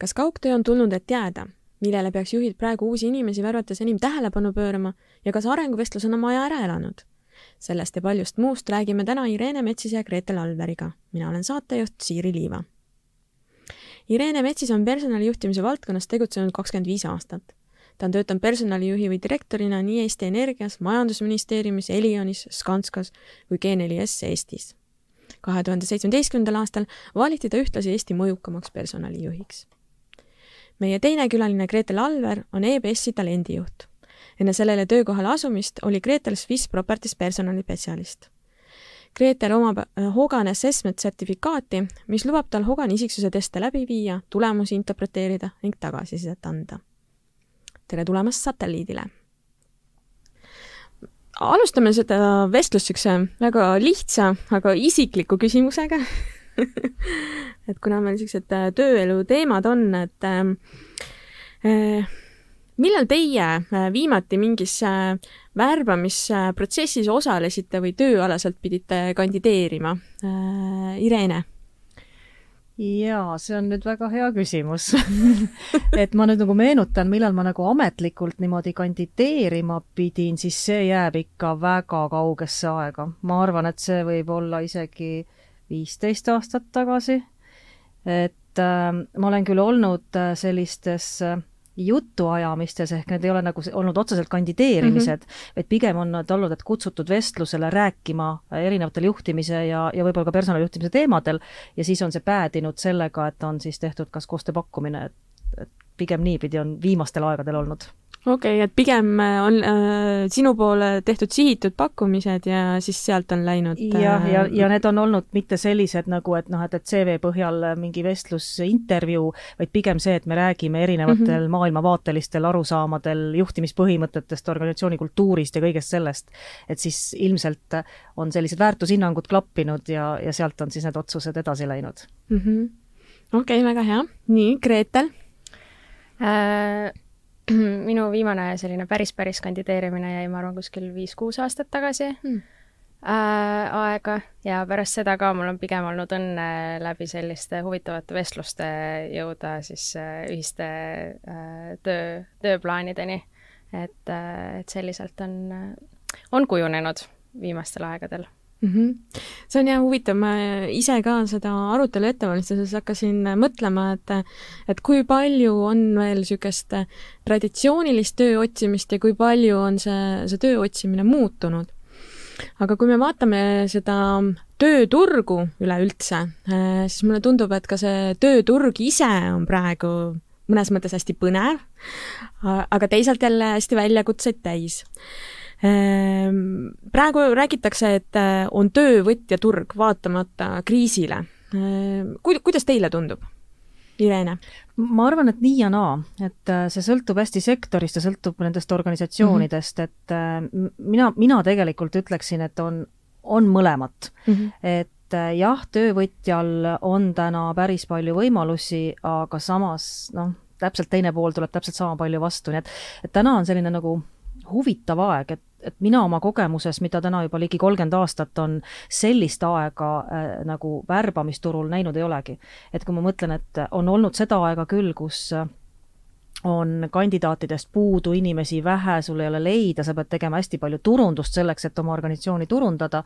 kas kaugtöö on tulnud, et jääda? millele peaks juhid praegu uusi inimesi värvates enim tähelepanu pöörama ja kas arenguvestlus on oma aja ära elanud? sellest ja paljust muust räägime täna Irene Metsis ja Gretel Alveriga. mina olen saatejuht Siiri Liiva. Irene Metsis on personalijuhtimise valdkonnas tegutsenud kakskümmend viis aastat. ta on töötanud personalijuhi või direktorina nii Eesti Energias, Majandusministeeriumis, Elionis, Skanskas kui G4S Eestis. kahe tuhande seitsmeteistkümnendal aastal valiti ta ühtlasi Eesti mõjukamaks personalijuhiks meie teine külaline Gretel Alver on EBS-i talendijuht. enne sellele töökohale asumist oli Gretel Swiss Properties personalispetsialist. Gretel omab äh, Hogan Assessment sertifikaati, mis lubab tal Hogani isiksuse teste läbi viia, tulemusi interpreteerida ning tagasisidet anda. tere tulemast satelliidile! alustame seda vestlust niisuguse väga lihtsa, aga isikliku küsimusega et kuna meil niisugused äh, tööelu teemad on, et ähm, äh, millal teie äh, viimati mingis äh, värbamisprotsessis osalesite või tööalaselt pidite kandideerima äh,? Irene jaa, see on nüüd väga hea küsimus et ma nüüd nagu meenutan, millal ma nagu ametlikult niimoodi kandideerima pidin, siis see jääb ikka väga kaugesse aega. ma arvan, et see võib olla isegi viisteist aastat tagasi. et äh, ma olen küll olnud äh, sellistes äh, jutuajamistes, ehk need ei ole nagu olnud otseselt kandideerimised mm, -hmm. vaid pigem on nad olnud, et kutsutud vestlusele rääkima erinevatel juhtimise ja, ja võib-olla ka personalijuhtimise teemadel ja siis on see päädinud sellega, et on siis tehtud kas koostööpakkumine, et, et pigem niipidi on viimastel aegadel olnud okei okay,, et pigem äh, on äh, sinu poole tehtud sihitud pakkumised ja siis sealt on läinud äh... jah, ja, ja need on olnud mitte sellised nagu, et noh, et, et CV põhjal mingi vestlus, intervjuu, vaid pigem see, et me räägime erinevatel mm -hmm. maailmavaatelistel arusaamadel juhtimispõhimõtetest, organisatsiooni kultuurist ja kõigest sellest. et siis ilmselt on sellised väärtushinnangud klappinud ja, ja sealt on siis need otsused edasi läinud mm -hmm.. okei okay,, väga hea. nii, Gretel äh,? minu viimane selline päris, päris kandideerimine jäi, ma arvan, kuskil viis-kuus aastat tagasi hmm. äh, aega ja pärast seda ka mul on pigem olnud õnne läbi selliste huvitavate vestluste jõuda siis äh, ühiste äh, töö, tööplaanideni. et äh,, et selliselt on, on kujunenud viimastel aegadel mm. -hmm. see on jah huvitav, ma ise ka seda arutelu ette valmistades hakkasin mõtlema, et et kui palju on veel niisugust traditsioonilist töö otsimist ja kui palju on see, see töö otsimine muutunud. aga kui me vaatame seda tööturgu üleüldse, siis mulle tundub, et ka see tööturg ise on praegu mõnes mõttes hästi põnev, aga teisalt jälle hästi väljakutseid täis praegu räägitakse, et äh, on töövõtja turg vaatamata kriisile. Ehm, Ku-, kuidas teile tundub? Irene? ma arvan, et nii ja naa, et äh, see sõltub hästi sektorist ja sõltub nendest organisatsioonidest mm, -hmm. et äh, mina, mina tegelikult ütleksin, et on, on mõlemat mm. -hmm. et jah, töövõtjal on täna päris palju võimalusi, aga samas noh, täpselt teine pool tuleb täpselt sama palju vastu, nii et, et täna on selline nagu huvitav aeg, et et mina oma kogemuses, mida täna juba ligi kolmkümmend aastat on, sellist aega äh, nagu värbamisturul näinud ei olegi. et kui ma mõtlen, et on olnud seda aega küll, kus äh, on kandidaatidest puudu inimesi vähe, sul ei ole leida, sa pead tegema hästi palju turundust selleks, et oma organisatsiooni turundada,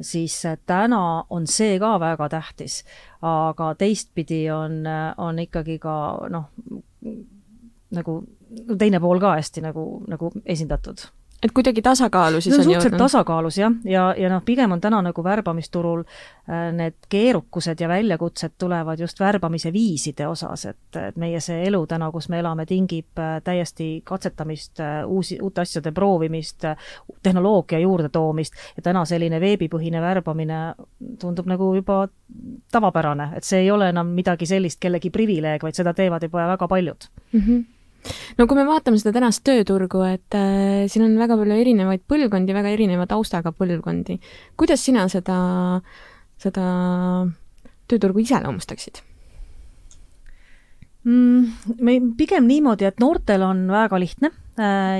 siis äh, täna on see ka väga tähtis. aga teistpidi on, äh, on ikkagi ka noh, nagu teine pool ka hästi nagu, nagu esindatud et kuidagi tasakaalu siis see on, jõudnud? tasakaalus jah, ja, ja, noh, pigem on täna nagu värbamisturul äh, need keerukused ja väljakutsed tulevad just värbamise viiside osas, et, et meie see elu täna, kus me elame, tingib äh, täiesti katsetamist, äh, uusi, uute asjade proovimist, tehnoloogia juurdetoomist ja täna selline veebipõhine värbamine tundub nagu juba tavapärane, et see ei ole enam midagi sellist kellegi privileeg, vaid seda teevad juba väga paljud mm. -hmm no kui me vaatame seda tänast tööturgu, et äh, siin on väga palju erinevaid põlvkondi, väga erineva taustaga põlvkondi. kuidas sina seda, seda tööturgu iseloomustaksid? mm,? Pigem niimoodi, et noortel on väga lihtne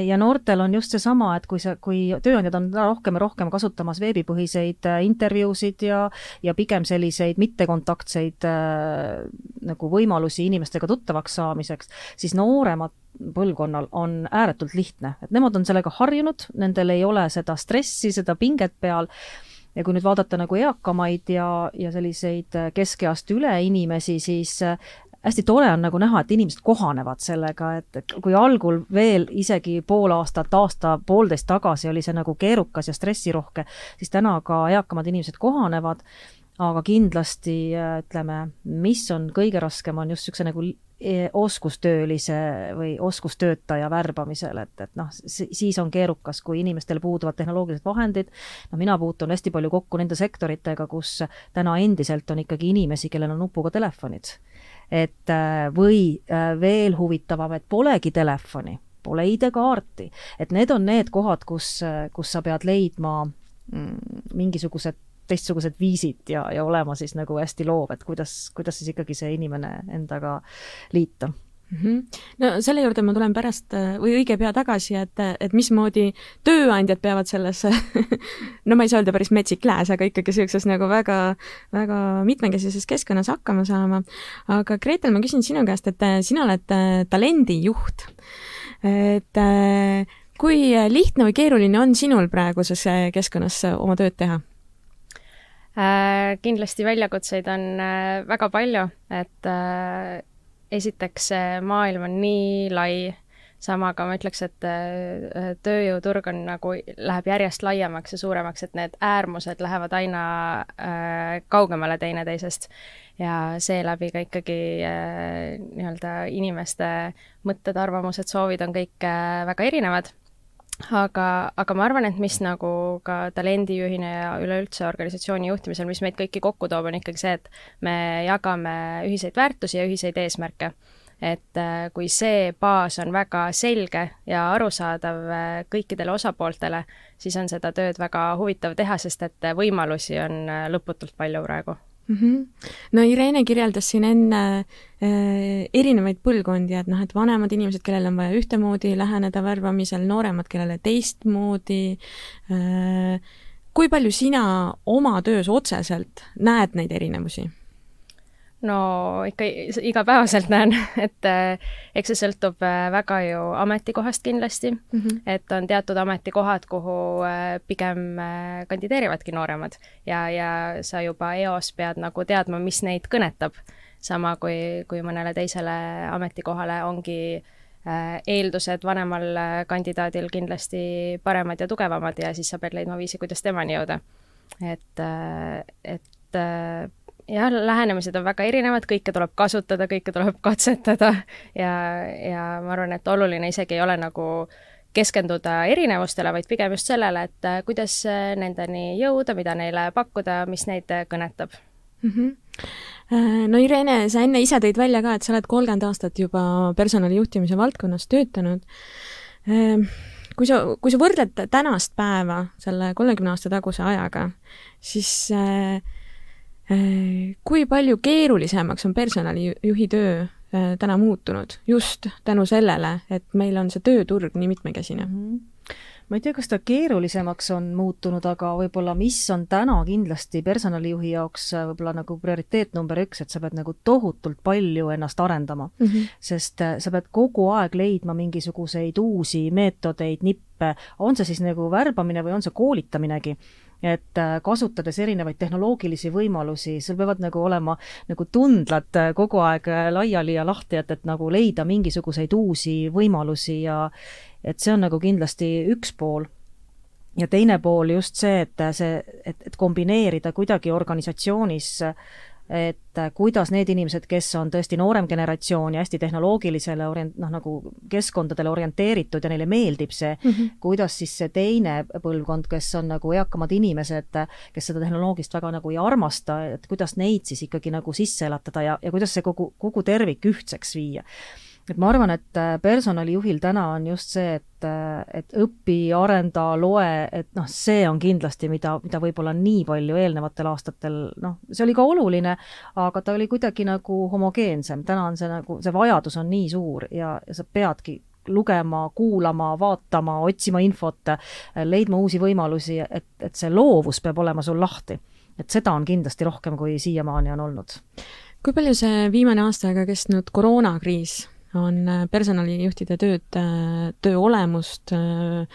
ja noortel on just seesama, et kui sa, kui tööandjad on rohkem ja rohkem kasutamas veebipõhiseid äh, intervjuusid ja ja pigem selliseid mittekontaktseid äh, nagu võimalusi inimestega tuttavaks saamiseks, siis nooremad põlvkonnal on ääretult lihtne, et nemad on sellega harjunud, nendel ei ole seda stressi, seda pinget peal. Ja kui nüüd vaadata nagu eakamaid ja, ja selliseid keskeast üle inimesi, siis hästi tore on nagu näha, et inimesed kohanevad sellega, et kui algul veel isegi pool aastat, aasta, poolteist tagasi oli see nagu keerukas ja stressirohke, siis täna ka eakamad inimesed kohanevad, aga kindlasti ütleme, mis on kõige raskem, on just niisuguse nagu e, oskustöölise või oskustöötaja värbamisel, et, et noh, siis on keerukas, kui inimestel puuduvad tehnoloogilised vahendid, no mina puutun hästi palju kokku nende sektoritega, kus täna endiselt on ikkagi inimesi, kellel on nupuga telefonid et äh, või äh, veel huvitavam, et polegi telefoni, pole ID-kaarti, et need on need kohad, kus, äh, kus sa pead leidma mm, mingisugused teistsugused viisid ja, ja olema siis nagu hästi loov, et kuidas, kuidas siis ikkagi see inimene endaga liita mm. -hmm. no selle juurde ma tulen pärast äh, või õige pea tagasi, et, et mismoodi tööandjad peavad selles no ma ei saa öelda päris metsik lääs, aga ikkagi niisuguses nagu väga, väga mitmekesises keskkonnas hakkama saama. aga Gretel, ma küsin sinu käest, et äh, sina oled äh, talendijuht. et kui lihtne või keeruline on sinul praeguses keskkonnas oma tööd teha? Äh, kindlasti väljakutseid on äh, väga palju, et äh, esiteks see maailm on nii lai, sama ka ma ütleks, et äh, tööjõuturg on nagu, läheb järjest laiemaks ja suuremaks, et need äärmused lähevad aina äh, kaugemale teineteisest. Ja seeläbi ka ikkagi äh, nii-öelda inimeste mõtted, arvamused, soovid on kõik äh, väga erinevad aga, aga ma arvan, et mis nagu ka talendijuhina ja üleüldse organisatsiooni juhtimisel, mis meid kõiki kokku toob, on ikkagi see, et me jagame ühiseid väärtusi ja ühiseid eesmärke. et äh, kui see baas on väga selge ja arusaadav äh, kõikidele osapooltele, siis on seda tööd väga huvitav teha, sest et võimalusi on äh, lõputult palju praegu mm. -hmm. no Irene kirjeldas siin enne äh, erinevaid põlvkondi, et noh, et vanemad inimesed, kellel on vaja ühtemoodi läheneda värbamisel, nooremad, kellele teistmoodi äh,. kui palju sina oma töös otseselt näed neid erinevusi? No ikka igapäevaselt näen, et äh, eks see sõltub äh, väga ju ametikohast kindlasti mm, -hmm. et on teatud ametikohad, kuhu äh, pigem kandideerivadki nooremad ja, ja sa juba eos pead nagu teadma, mis neid kõnetab. sama kui, kui mõnele teisele ametikohale ongi eeldused vanemal kandidaadil kindlasti paremad ja tugevamad ja siis sa pead leidma viisi, kuidas temani jõuda. et, et jah, lähenemised on väga erinevad, kõike tuleb kasutada, kõike tuleb katsetada ja, ja ma arvan, et oluline isegi ei ole nagu keskenduda erinevustele, vaid pigem just sellele, et äh, kuidas äh, nendeni jõuda, mida neile pakkuda, mis neid äh, kõnetab mm. -hmm. No Irene, sa enne ise tõid välja ka, et sa oled kolmkümmend aastat juba personalijuhtimise valdkonnas töötanud. kui sa, kui sa võrdled tänast päeva selle kolmekümne aasta taguse ajaga, siis äh, kui palju keerulisemaks on personalijuhi töö äh, täna muutunud just tänu sellele, et meil on see tööturg nii mitmekesine mm? -hmm ma ei tea, kas ta keerulisemaks on muutunud, aga võib-olla mis on täna kindlasti personalijuhi jaoks äh, võib-olla nagu prioriteet number üks, et sa pead nagu tohutult palju ennast arendama mm. -hmm. sest sa pead kogu aeg leidma mingisuguseid uusi meetodeid, nippe, on see siis nagu värbamine või on see koolitaminegi et äh, kasutades erinevaid tehnoloogilisi võimalusi, sul peavad nagu olema nagu tundlad äh, kogu aeg äh, laiali ja lahti, et, et nagu leida mingisuguseid uusi võimalusi ja et see on nagu kindlasti üks pool. Ja teine pool just see, et see, et, et kombineerida kuidagi organisatsioonis et kuidas need inimesed, kes on tõesti noorem generatsioon ja hästi tehnoloogilisele orient-, noh, nagu keskkondadele orienteeritud ja neile meeldib see mm, -hmm. kuidas siis see teine põlvkond, kes on nagu eakamad inimesed, kes seda tehnoloogist väga nagu ei armasta, et kuidas neid siis ikkagi nagu sisse elatada ja, ja kuidas see kogu, kogu tervik ühtseks viia et ma arvan, et äh, personalijuhil täna on just see, et, äh, et õpi, arenda, loe, et noh, see on kindlasti, mida, mida võib-olla nii palju eelnevatel aastatel, noh, see oli ka oluline, aga ta oli kuidagi nagu homogeensem, täna on see nagu, see vajadus on nii suur ja, ja sa peadki lugema, kuulama, vaatama, otsima infot, leidma uusi võimalusi, et, et see loovus peab olema sul lahti. et seda on kindlasti rohkem, kui siiamaani on olnud. kui palju see viimane aasta aega kestnud koroonakriis on äh, personalijuhtide tööd, äh, töö olemust, äh,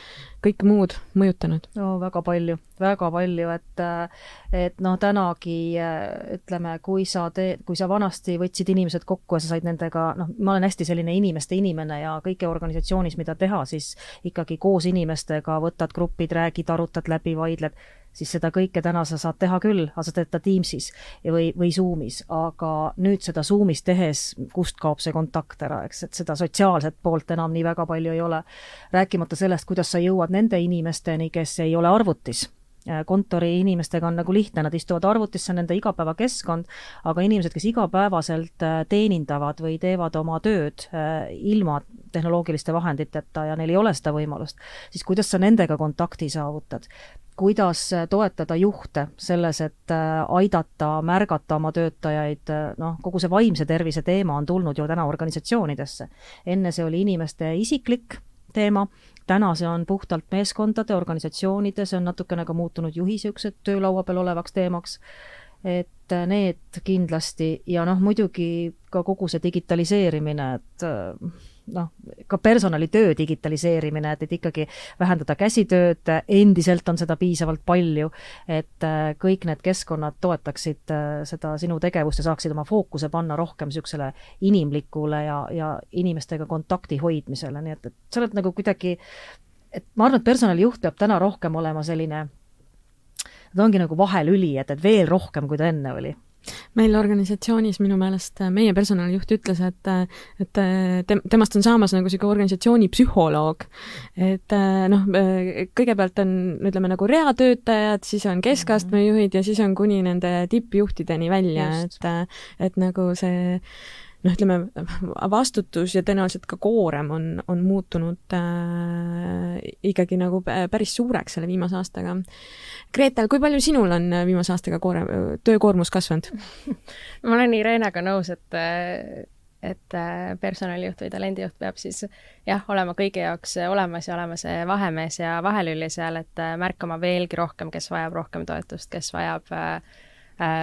kõike muud mõjutanud? no väga palju, väga palju, et et noh, tänagi ütleme, kui sa teed, kui sa vanasti võtsid inimesed kokku ja sa said nendega, noh, ma olen hästi selline inimeste inimene ja kõike organisatsioonis, mida teha, siis ikkagi koos inimestega võtad grupid, räägid, arutad läbi, vaidled siis seda kõike täna sa saad teha küll, aga sa teed ta Teamsis või, või Zoomis, aga nüüd seda Zoomis tehes, kust kaob see kontakt ära, eks, et seda sotsiaalset poolt enam nii väga palju ei ole. rääkimata sellest, kuidas sa jõuad nende inimesteni, kes ei ole arvutis kontori inimestega on nagu lihtne, nad istuvad arvutis, see on nende igapäevakeskkond, aga inimesed, kes igapäevaselt äh, teenindavad või teevad oma tööd äh, ilma tehnoloogiliste vahenditeta ja neil ei ole seda võimalust, siis kuidas sa nendega kontakti saavutad? Kuidas toetada juhte selles, et äh, aidata märgata oma töötajaid, äh, noh, kogu see vaimse tervise teema on tulnud ju täna organisatsioonidesse. enne see oli inimeste isiklik teema, täna see on puhtalt meeskondade, organisatsioonide, see on natukene ka muutunud juhi niisugused töölaua peal olevaks teemaks, et äh, need kindlasti ja noh, muidugi ka kogu see digitaliseerimine, et noh, ka personalitöö digitaliseerimine, et, et ikkagi vähendada käsitööd, endiselt on seda piisavalt palju, et äh, kõik need keskkonnad toetaksid äh, seda sinu tegevust ja saaksid oma fookuse panna rohkem niisugusele inimlikule ja, ja inimestega kontakti hoidmisele, nii et, et sa oled nagu kuidagi, et ma arvan, et personalijuht peab täna rohkem olema selline, ta ongi nagu vahelüli, et, et veel rohkem, kui ta enne oli meil organisatsioonis minu meelest äh, meie personalijuht ütles, et, äh, et äh, tem-, temast on saamas nagu niisugune organisatsiooni psühholoog. et noh, kõigepealt on, ütleme nagu reatöötajad, siis on keskastme juhid ja siis on kuni nende tippjuhtideni välja, et, et nagu see noh, ütleme vastutus ja tõenäoliselt ka koorem on, on muutunud äh, ikkagi nagu päris suureks selle viimase aastaga. Gretel, kui palju sinul on viimase aastaga koorem, töökoormus kasvanud ma olen Irenega nõus, et et personalijuht või talendijuht peab siis jah, olema kõigi jaoks olemas ja olema see vahemees ja vahelüli seal, et märkama veelgi rohkem, kes vajab rohkem toetust, kes vajab äh, Äh,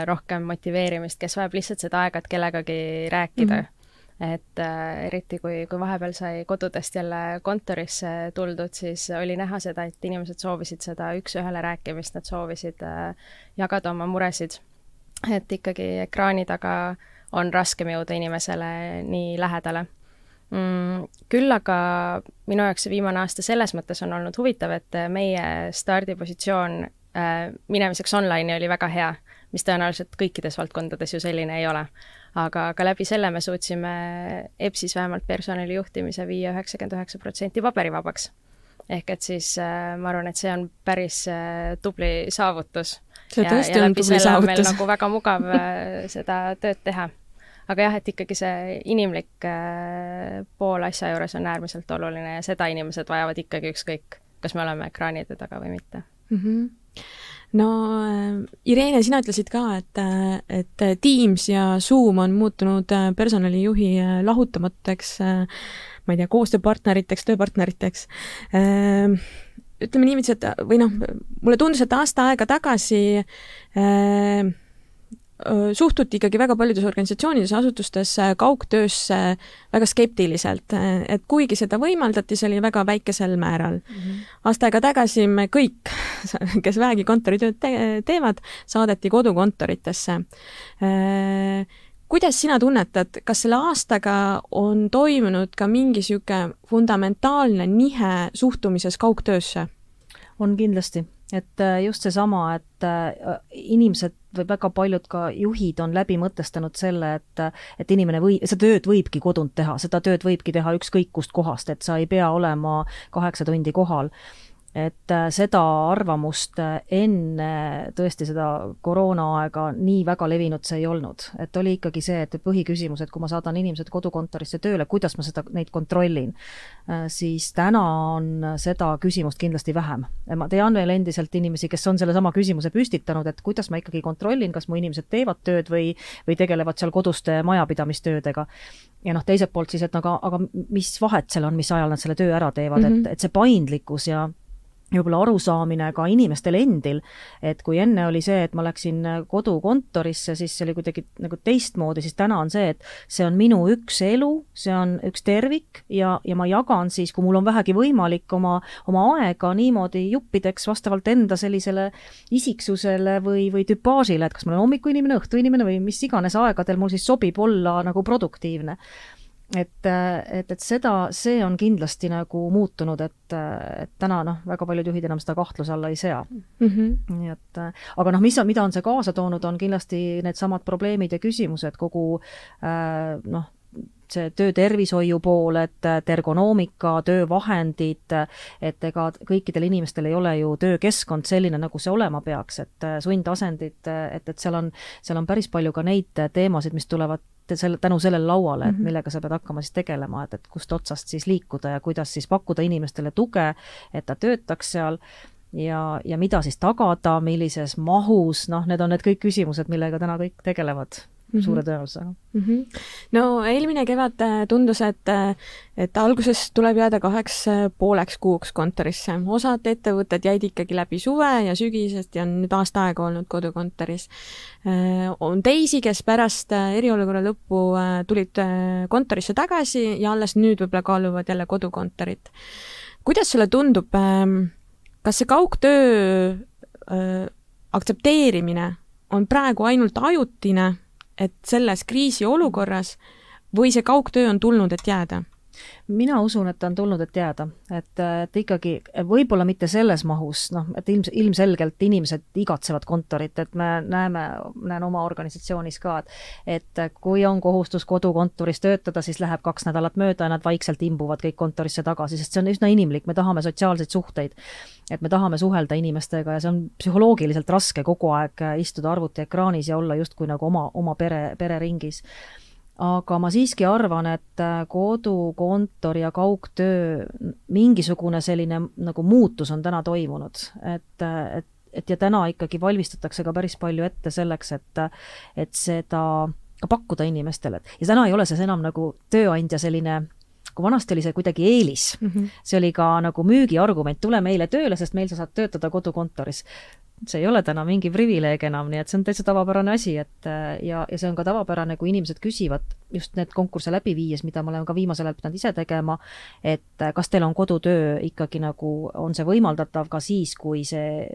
rohkem motiveerimist, kes vajab lihtsalt seda aega, et kellegagi rääkida mm. -hmm. et äh, eriti, kui, kui vahepeal sai kodudest jälle kontorisse tuldud, siis oli näha seda, et inimesed soovisid seda üks-ühele rääkimist, nad soovisid äh, jagada oma muresid. et ikkagi ekraani taga on raskem jõuda inimesele nii lähedale mm,. küll aga minu jaoks see viimane aasta selles mõttes on olnud huvitav, et meie stardipositsioon äh, minemiseks online'i oli väga hea mis tõenäoliselt kõikides valdkondades ju selline ei ole. aga ka läbi selle me suutsime EBS-is vähemalt personali juhtimise viia üheksakümmend üheksa protsenti paberivabaks. ehk et siis äh, ma arvan, et see on päris äh, tubli saavutus. see tõesti on tubli saavutus. nagu väga mugav äh, seda tööd teha aga jah, et ikkagi see inimlik äh, pool asja juures on äärmiselt oluline ja seda inimesed vajavad ikkagi ükskõik, kas me oleme ekraanide taga või mitte mm. -hmm no äh, Irene, sina ütlesid ka, et, äh, et Teams ja Zoom on muutunud äh, personalijuhi lahutamatuteks, ma ei tea, koostööpartneriteks, tööpartneriteks. ütleme niiviisi, et või noh, mulle tundus, et aasta aega tagasi suhtuti ikkagi väga paljudes organisatsioonides, asutustes kaugtöösse väga skeptiliselt, et kuigi seda võimaldati, see oli väga väikesel määral mm. -hmm. aasta aega tagasi me kõik, kes vähegi kontoritööd te teevad, saadeti kodukontoritesse. kuidas sina tunnetad, kas selle aastaga on toimunud ka mingi niisugune fundamentaalne nihe suhtumises kaugtöösse? on kindlasti, et äh, just seesama, et äh, inimesed või väga paljud ka juhid on läbi mõtestanud selle, et et inimene või, seda tööd võibki kodunt teha, seda tööd võibki teha ükskõik kust kohast, et sa ei pea olema kaheksa tundi kohal et äh, seda arvamust äh, enne tõesti seda koroonaaega nii väga levinud see ei olnud. et oli ikkagi see, et põhiküsimus, et kui ma saadan inimesed kodukontorisse tööle, kuidas ma seda, neid kontrollin, äh, siis täna on seda küsimust kindlasti vähem. ma tean veel endiselt inimesi, kes on sellesama küsimuse püstitanud, et kuidas ma ikkagi kontrollin, kas mu inimesed teevad tööd või, või tegelevad seal koduste majapidamistöödega ja noh, teiselt poolt siis, et aga, aga mis vahet seal on, mis ajal nad selle töö ära teevad mm, -hmm. et, et see paindlikkus ja võib-olla arusaamine ka inimestel endil, et kui enne oli see, et ma läksin kodukontorisse, siis see oli kuidagi nagu teistmoodi, siis täna on see, et see on minu üks elu, see on üks tervik ja, ja ma jagan siis, kui mul on vähegi võimalik, oma, oma aega niimoodi juppideks vastavalt enda sellisele isiksusele või, või tüpaažile, et kas ma olen hommikuinimene, õhtuinimene või mis iganes aegadel mul siis sobib olla nagu produktiivne et, et, et seda, see on kindlasti nagu muutunud, et, et täna noh, väga paljud juhid enam seda kahtluse alla ei sea mm. -hmm. nii et, aga noh, mis on, mida on see kaasa toonud, on kindlasti needsamad probleemid ja küsimused, kogu äh, noh, see töötervishoiu pool, et ergonoomika, töövahendid, et ega kõikidel inimestel ei ole ju töökeskkond selline, nagu see olema peaks, et sundasendid, et, et seal on, seal on päris palju ka neid teemasid, mis tulevad selle, tänu sellele lauale, et mhm. millega sa pead hakkama siis tegelema, et, et kust otsast siis liikuda ja kuidas siis pakkuda inimestele tuge, et ta töötaks seal ja, ja mida siis tagada, millises mahus, noh, need on need kõik küsimused, millega täna kõik tegelevad mm -hmm. suure tõenäosusega mm. -hmm. no eelmine kevad äh, tundus, et, äh, et alguses tuleb jääda kaheks äh, pooleks kuuks kontorisse. osad ettevõtted jäid ikkagi läbi suve ja sügisest ja on nüüd aasta aega olnud kodukontoris. on teisi, kes pärast eriolukorra lõppu tulid kontorisse tagasi ja alles nüüd võib-olla kaaluvad jälle kodukontorit. kuidas sulle tundub, ähm, kas see kaugtöö aktsepteerimine on praegu ainult ajutine et selles kriisiolukorras või see kaugtöö on tulnud, et jääda? Mina usun, et ta on tulnud, et jääda, et, et ikkagi võib-olla mitte selles mahus, noh, et ilms-, ilmselgelt inimesed igatsevad kontorit, et me näeme, näen oma organisatsioonis ka, et et kui on kohustus kodukontoris töötada, siis läheb kaks nädalat mööda ja nad vaikselt imbuvad kõik kontorisse tagasi, sest see on üsna inimlik, me tahame sotsiaalseid suhteid. et me tahame suhelda inimestega ja see on psühholoogiliselt raske kogu aeg istuda arvutiekraanis ja olla justkui nagu oma, oma pere, pereringis aga ma siiski arvan, et äh, kodukontor ja kaugtöö, mingisugune selline nagu muutus on täna toimunud, et, äh, et, et ja täna ikkagi valmistatakse ka päris palju ette selleks, et, et seda ka pakkuda inimestele, et ja täna ei ole see enam nagu tööandja selline kui vanasti oli see kuidagi eelis. Mm, -hmm. see oli ka nagu müügiargument, tule meile tööle, sest meil sa saad töötada kodukontoris see ei ole täna mingi privileeg enam, nii et see on täitsa tavapärane asi, et ja, ja see on ka tavapärane, kui inimesed küsivad just need konkursse läbi viies, mida ma olen ka viimasel ajal pidanud ise tegema, et kas teil on kodutöö ikkagi nagu, on see võimaldatav ka siis, kui see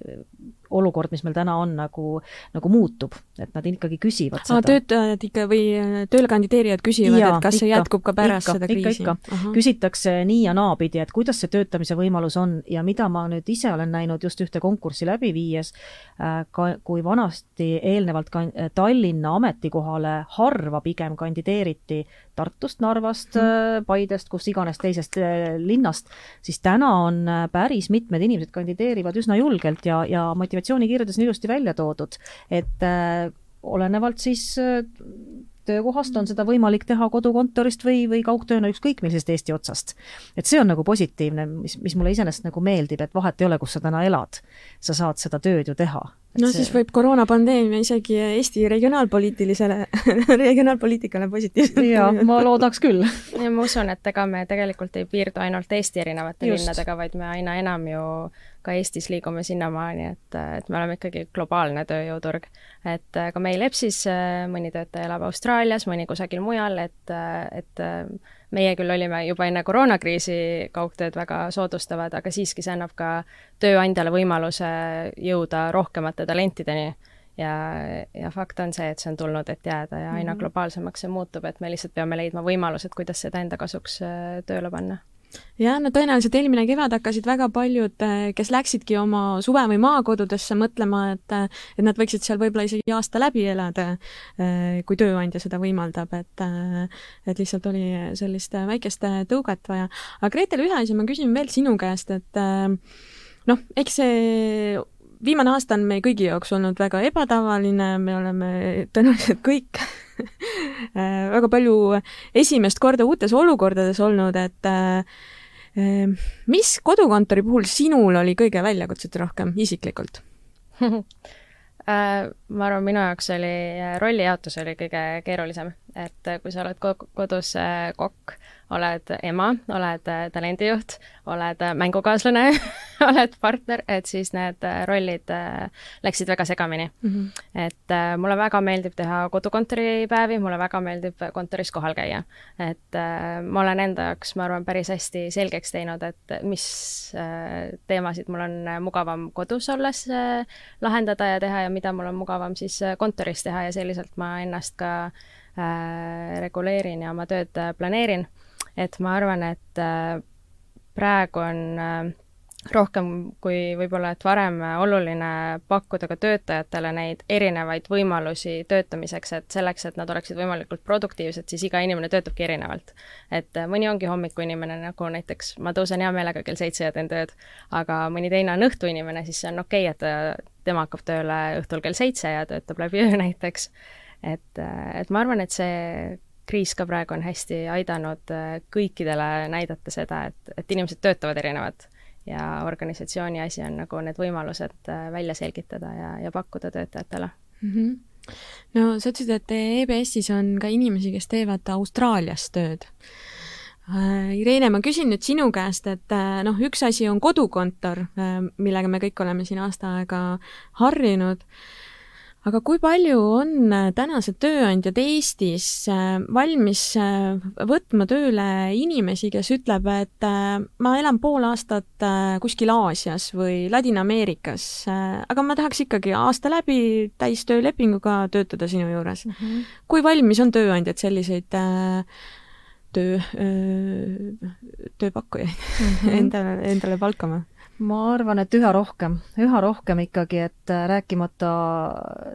olukord, mis meil täna on, nagu, nagu muutub, et nad ikkagi küsivad seda. töötajad ikka või tööle kandideerijad küsivad, et kas ikka, see jätkub ka pärast ikka, seda kriisi? ikka, ikka. küsitakse nii ja naapidi, et kuidas see töötamise võimalus on ja mida ma nüüd ise olen näinud just ühte konkurssi läbi viies, äh, ka kui vanasti eelnevalt ka Tallinna ametikohale harva pigem kandideeriti Tartust, Narvast mm., Paidest, kus iganes teisest linnast, siis täna on päris mitmed inimesed kandideerivad üsna julgelt ja, ja motivatsioonikirjades on ilusti välja toodud, et äh, olenevalt siis äh, töökohast on seda võimalik teha kodukontorist või, või kaugtööna ükskõik millisest Eesti otsast. et see on nagu positiivne, mis, mis mulle iseenesest nagu meeldib, et vahet ei ole, kus sa täna elad. sa saad seda tööd ju teha. no see... siis võib koroonapandeemia isegi Eesti regionaalpoliitilisele regionaalpoliitikale positiivselt jaa, ma loodaks küll. ja ma usun, et ega me tegelikult ei piirdu ainult Eesti erinevate Just. linnadega, vaid me aina enam ju ka Eestis liigume sinnamaani, et, et me oleme ikkagi globaalne tööjõuturg. et ka meil EBS-is äh, mõni töötaja elab Austraalias, mõni kusagil mujal, et, et meie küll olime juba enne koroonakriisi kaugtööd väga soodustavad, aga siiski see annab ka tööandjale võimaluse jõuda rohkemate talentideni ja, ja fakt on see, et see on tulnud, et jääda ja aina -hmm. globaalsemaks see muutub, et me lihtsalt peame leidma võimalused, kuidas seda enda kasuks äh, tööle panna jah, no tõenäoliselt eelmine kevad hakkasid väga paljud, äh, kes läksidki oma suve- või maakodudesse mõtlema, et äh, et nad võiksid seal võib-olla isegi aasta läbi elada, kui tööandja seda võimaldab, et et lihtsalt oli sellist väikest tõuget vaja. aga Gretel, ühe asja ma küsin veel sinu käest, et noh, eks see viimane aasta on meie kõigi jaoks olnud väga ebatavaline, me oleme tõenäoliselt kõik väga palju esimest korda uutes olukordades olnud, et äh, mis kodukontori puhul sinul oli kõige väljakutset rohkem isiklikult? Äh, ma arvan, minu jaoks oli rollijaotus oli kõige keerulisem, et kui sa oled kodus äh, kokk, oled ema, oled äh, talendijuht, oled äh, mängukaaslane oled partner, et siis need äh, rollid läksid väga segamini mm. -hmm. et mulle väga meeldib teha kodukontoripäevi, mulle väga meeldib kontoris kohal käia. et ma olen enda jaoks, ma arvan, päris hästi selgeks teinud, et mis teemasid mul on mugavam kodus olles lahendada ja teha ja mida mul on mugavam siis kontoris teha ja selliselt ma ennast ka reguleerin ja oma tööd planeerin et ma arvan, et äh, praegu on äh, rohkem kui võib-olla, et varem oluline pakkuda ka töötajatele neid erinevaid võimalusi töötamiseks, et selleks, et nad oleksid võimalikult produktiivsed, siis iga inimene töötabki erinevalt. et äh, mõni ongi hommikuinimene, nagu näiteks ma tõusen hea meelega kell seitse ja teen tööd, aga mõni teine on õhtuinimene, siis see on okei okay,, et tema hakkab tööle õhtul kell seitse ja töötab läbi öö näiteks. Et, et ma arvan, et see kriis ka praegu on hästi aidanud äh, kõikidele näidata seda, et, et inimesed töötavad erinevad ja organisatsiooni asi on nagu need võimalused äh, välja selgitada ja, ja pakkuda töötajatele mm. -hmm. no sa ütlesid, et EBS-is on ka inimesi, kes teevad Austraalias tööd. Äh, Irene, ma küsin nüüd sinu käest, et noh, üks asi on kodukontor, millega me kõik oleme siin aasta aega harjunud aga kui palju on äh, tänased tööandjad Eestis äh, valmis äh, võtma tööle inimesi, kes ütleb, et ma elan pool aastat kuskil Aasias või Ladina-Ameerikas, aga ma tahaks ikkagi aasta läbi täistöölepinguga töötada sinu juures mm. -hmm. kui valmis on tööandjad selliseid töö, tööpakkujaid mm -hmm. endale, endale palkama? Ma arvan, et üha rohkem, üha rohkem ikkagi, et äh, rääkimata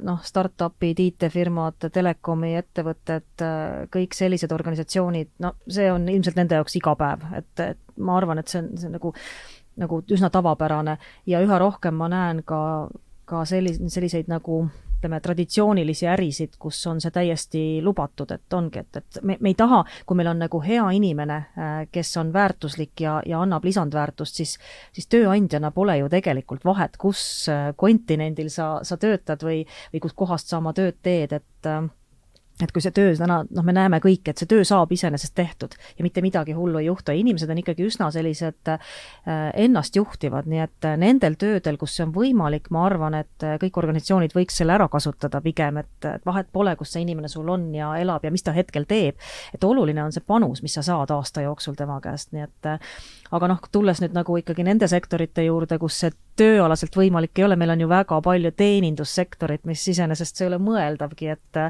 noh, startup'id, IT-firmad, telekomi ettevõtted, äh, kõik sellised organisatsioonid, no see on ilmselt nende jaoks iga päev, et, et ma arvan, et see on, see on nagu nagu üsna tavapärane. Ja üha rohkem ma näen ka, ka sellis-, selliseid nagu ütleme, traditsioonilisi ärisid, kus on see täiesti lubatud, et ongi, et, et me, me ei taha, kui meil on nagu hea inimene, äh, kes on väärtuslik ja, ja annab lisandväärtust, siis siis tööandjana pole ju tegelikult vahet, kus äh, kontinendil sa, sa töötad või, või kuskohast sa oma tööd teed, et äh, et kui see töö täna, noh, me näeme kõik, et see töö saab iseenesest tehtud ja mitte midagi hullu ei juhtu ja inimesed on ikkagi üsna sellised äh, ennastjuhtivad, nii et äh, nendel töödel, kus see on võimalik, ma arvan, et äh, kõik organisatsioonid võiks selle ära kasutada pigem, et vahet pole, kus see inimene sul on ja elab ja mis ta hetkel teeb. et oluline on see panus, mis sa saad aasta jooksul tema käest, nii et aga noh, tulles nüüd nagu ikkagi nende sektorite juurde, kus see tööalaselt võimalik ei ole, meil on ju väga palju teenindussektorit, mis iseenesest see ei ole mõeldavgi, et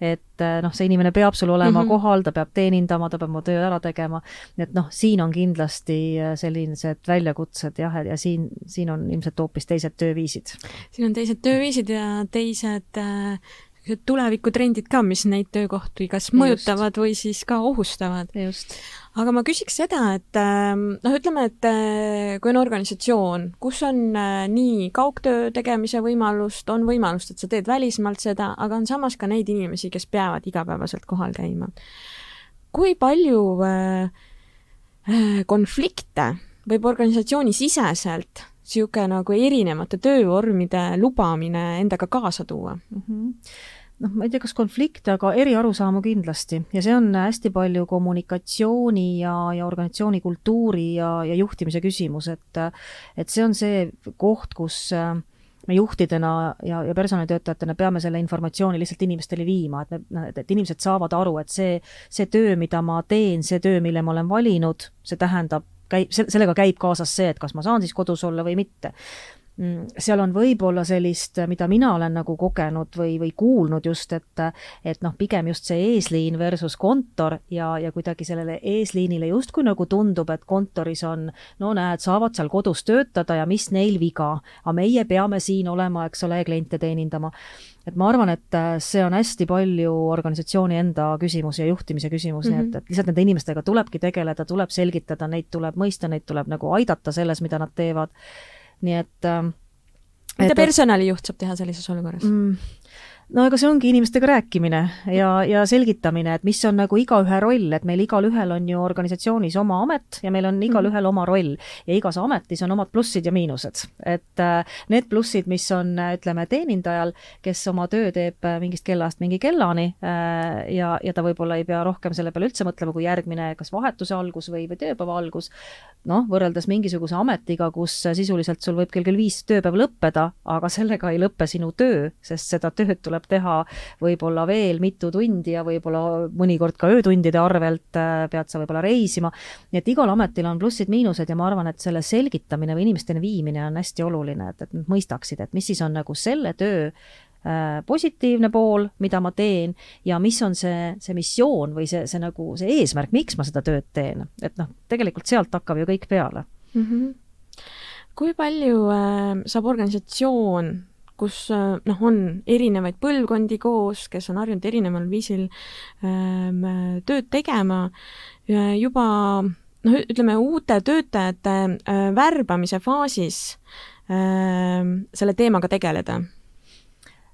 et noh, see inimene peab sul olema mm -hmm. kohal, ta peab teenindama, ta peab oma töö ära tegema, et noh, siin on kindlasti sellised väljakutsed jah, ja siin, siin on ilmselt hoopis teised tööviisid. siin on teised tööviisid ja teised äh, tulevikutrendid ka, mis neid töökohti kas mõjutavad Just. või siis ka ohustavad. aga ma küsiks seda, et ähm, noh, ütleme, et äh, kui on organisatsioon, kus on äh, nii kaugtöö tegemise võimalust, on võimalust, et sa teed välismaalt seda, aga on samas ka neid inimesi, kes peavad igapäevaselt kohal käima. kui palju äh, konflikte võib organisatsiooni siseselt niisugune nagu erinevate töövormide lubamine endaga kaasa tuua. Mm? -hmm noh, ma ei tea, kas konflikte, aga eriarusaamu kindlasti. Ja see on hästi palju kommunikatsiooni ja, ja organisatsiooni kultuuri ja, ja juhtimise küsimus, et et see on see koht, kus äh, me juhtidena ja, ja personalitöötajatena peame selle informatsiooni lihtsalt inimestele viima, et me, et inimesed saavad aru, et see, see töö, mida ma teen, see töö, mille ma olen valinud, see tähendab, käib, sellega käib kaasas see, et kas ma saan siis kodus olla või mitte seal on võib-olla sellist, mida mina olen nagu kogenud või, või kuulnud just, et et noh, pigem just see eesliin versus kontor ja, ja kuidagi sellele eesliinile justkui nagu tundub, et kontoris on no näed, saavad seal kodus töötada ja mis neil viga, aga meie peame siin olema, eks ole, kliente teenindama et ma arvan, et see on hästi palju organisatsiooni enda küsimus ja juhtimise küsimus mm, -hmm. nii et, mhm. et lihtsalt nende inimestega tulebki tegeleda, tuleb selgitada, neid tuleb mõista, neid tuleb nagu aidata selles, mida nad teevad nii et äh, mida personalijuht saab teha sellises olukorras mm,? No ega see ongi inimestega rääkimine ja, ja selgitamine, et mis on nagu igaühe roll, et meil igalühel on ju organisatsioonis oma amet ja meil on mhm. igalühel oma roll ja igas ametis on omad plussid ja miinused. et äh, need plussid, mis on, ütleme, teenindajal, kes oma töö teeb äh, mingist kellast mingi kellani äh, ja, ja ta võib-olla ei pea rohkem selle peale üldse mõtlema, kui järgmine kas vahetuse algus või, või tööpäeva algus, noh, võrreldes mingisuguse ametiga, kus sisuliselt sul võib kell kell viis tööpäev lõppeda, aga sellega ei lõppe sinu töö, sest seda tööd tuleb tuleb teha võib-olla veel mitu tundi ja võib-olla mõnikord ka öötundide arvelt äh, pead sa võib-olla reisima. nii et igal ametil on plussid-miinused ja ma arvan, et selle selgitamine või inimesteni viimine on hästi oluline, et, et nad mõistaksid, et mis siis on nagu selle töö äh, positiivne pool, mida ma teen ja mis on see, see missioon või see, see nagu see eesmärk, miks ma seda tööd teen, et noh, tegelikult sealt hakkab ju kõik peale mm. -hmm. kui palju äh, saab organisatsioon kus äh, noh, on erinevaid põlvkondi koos, kes on harjunud erineval viisil ähm, tööd tegema, juba noh, ütleme uute töötajate äh, värbamise faasis äh, selle teemaga tegeleda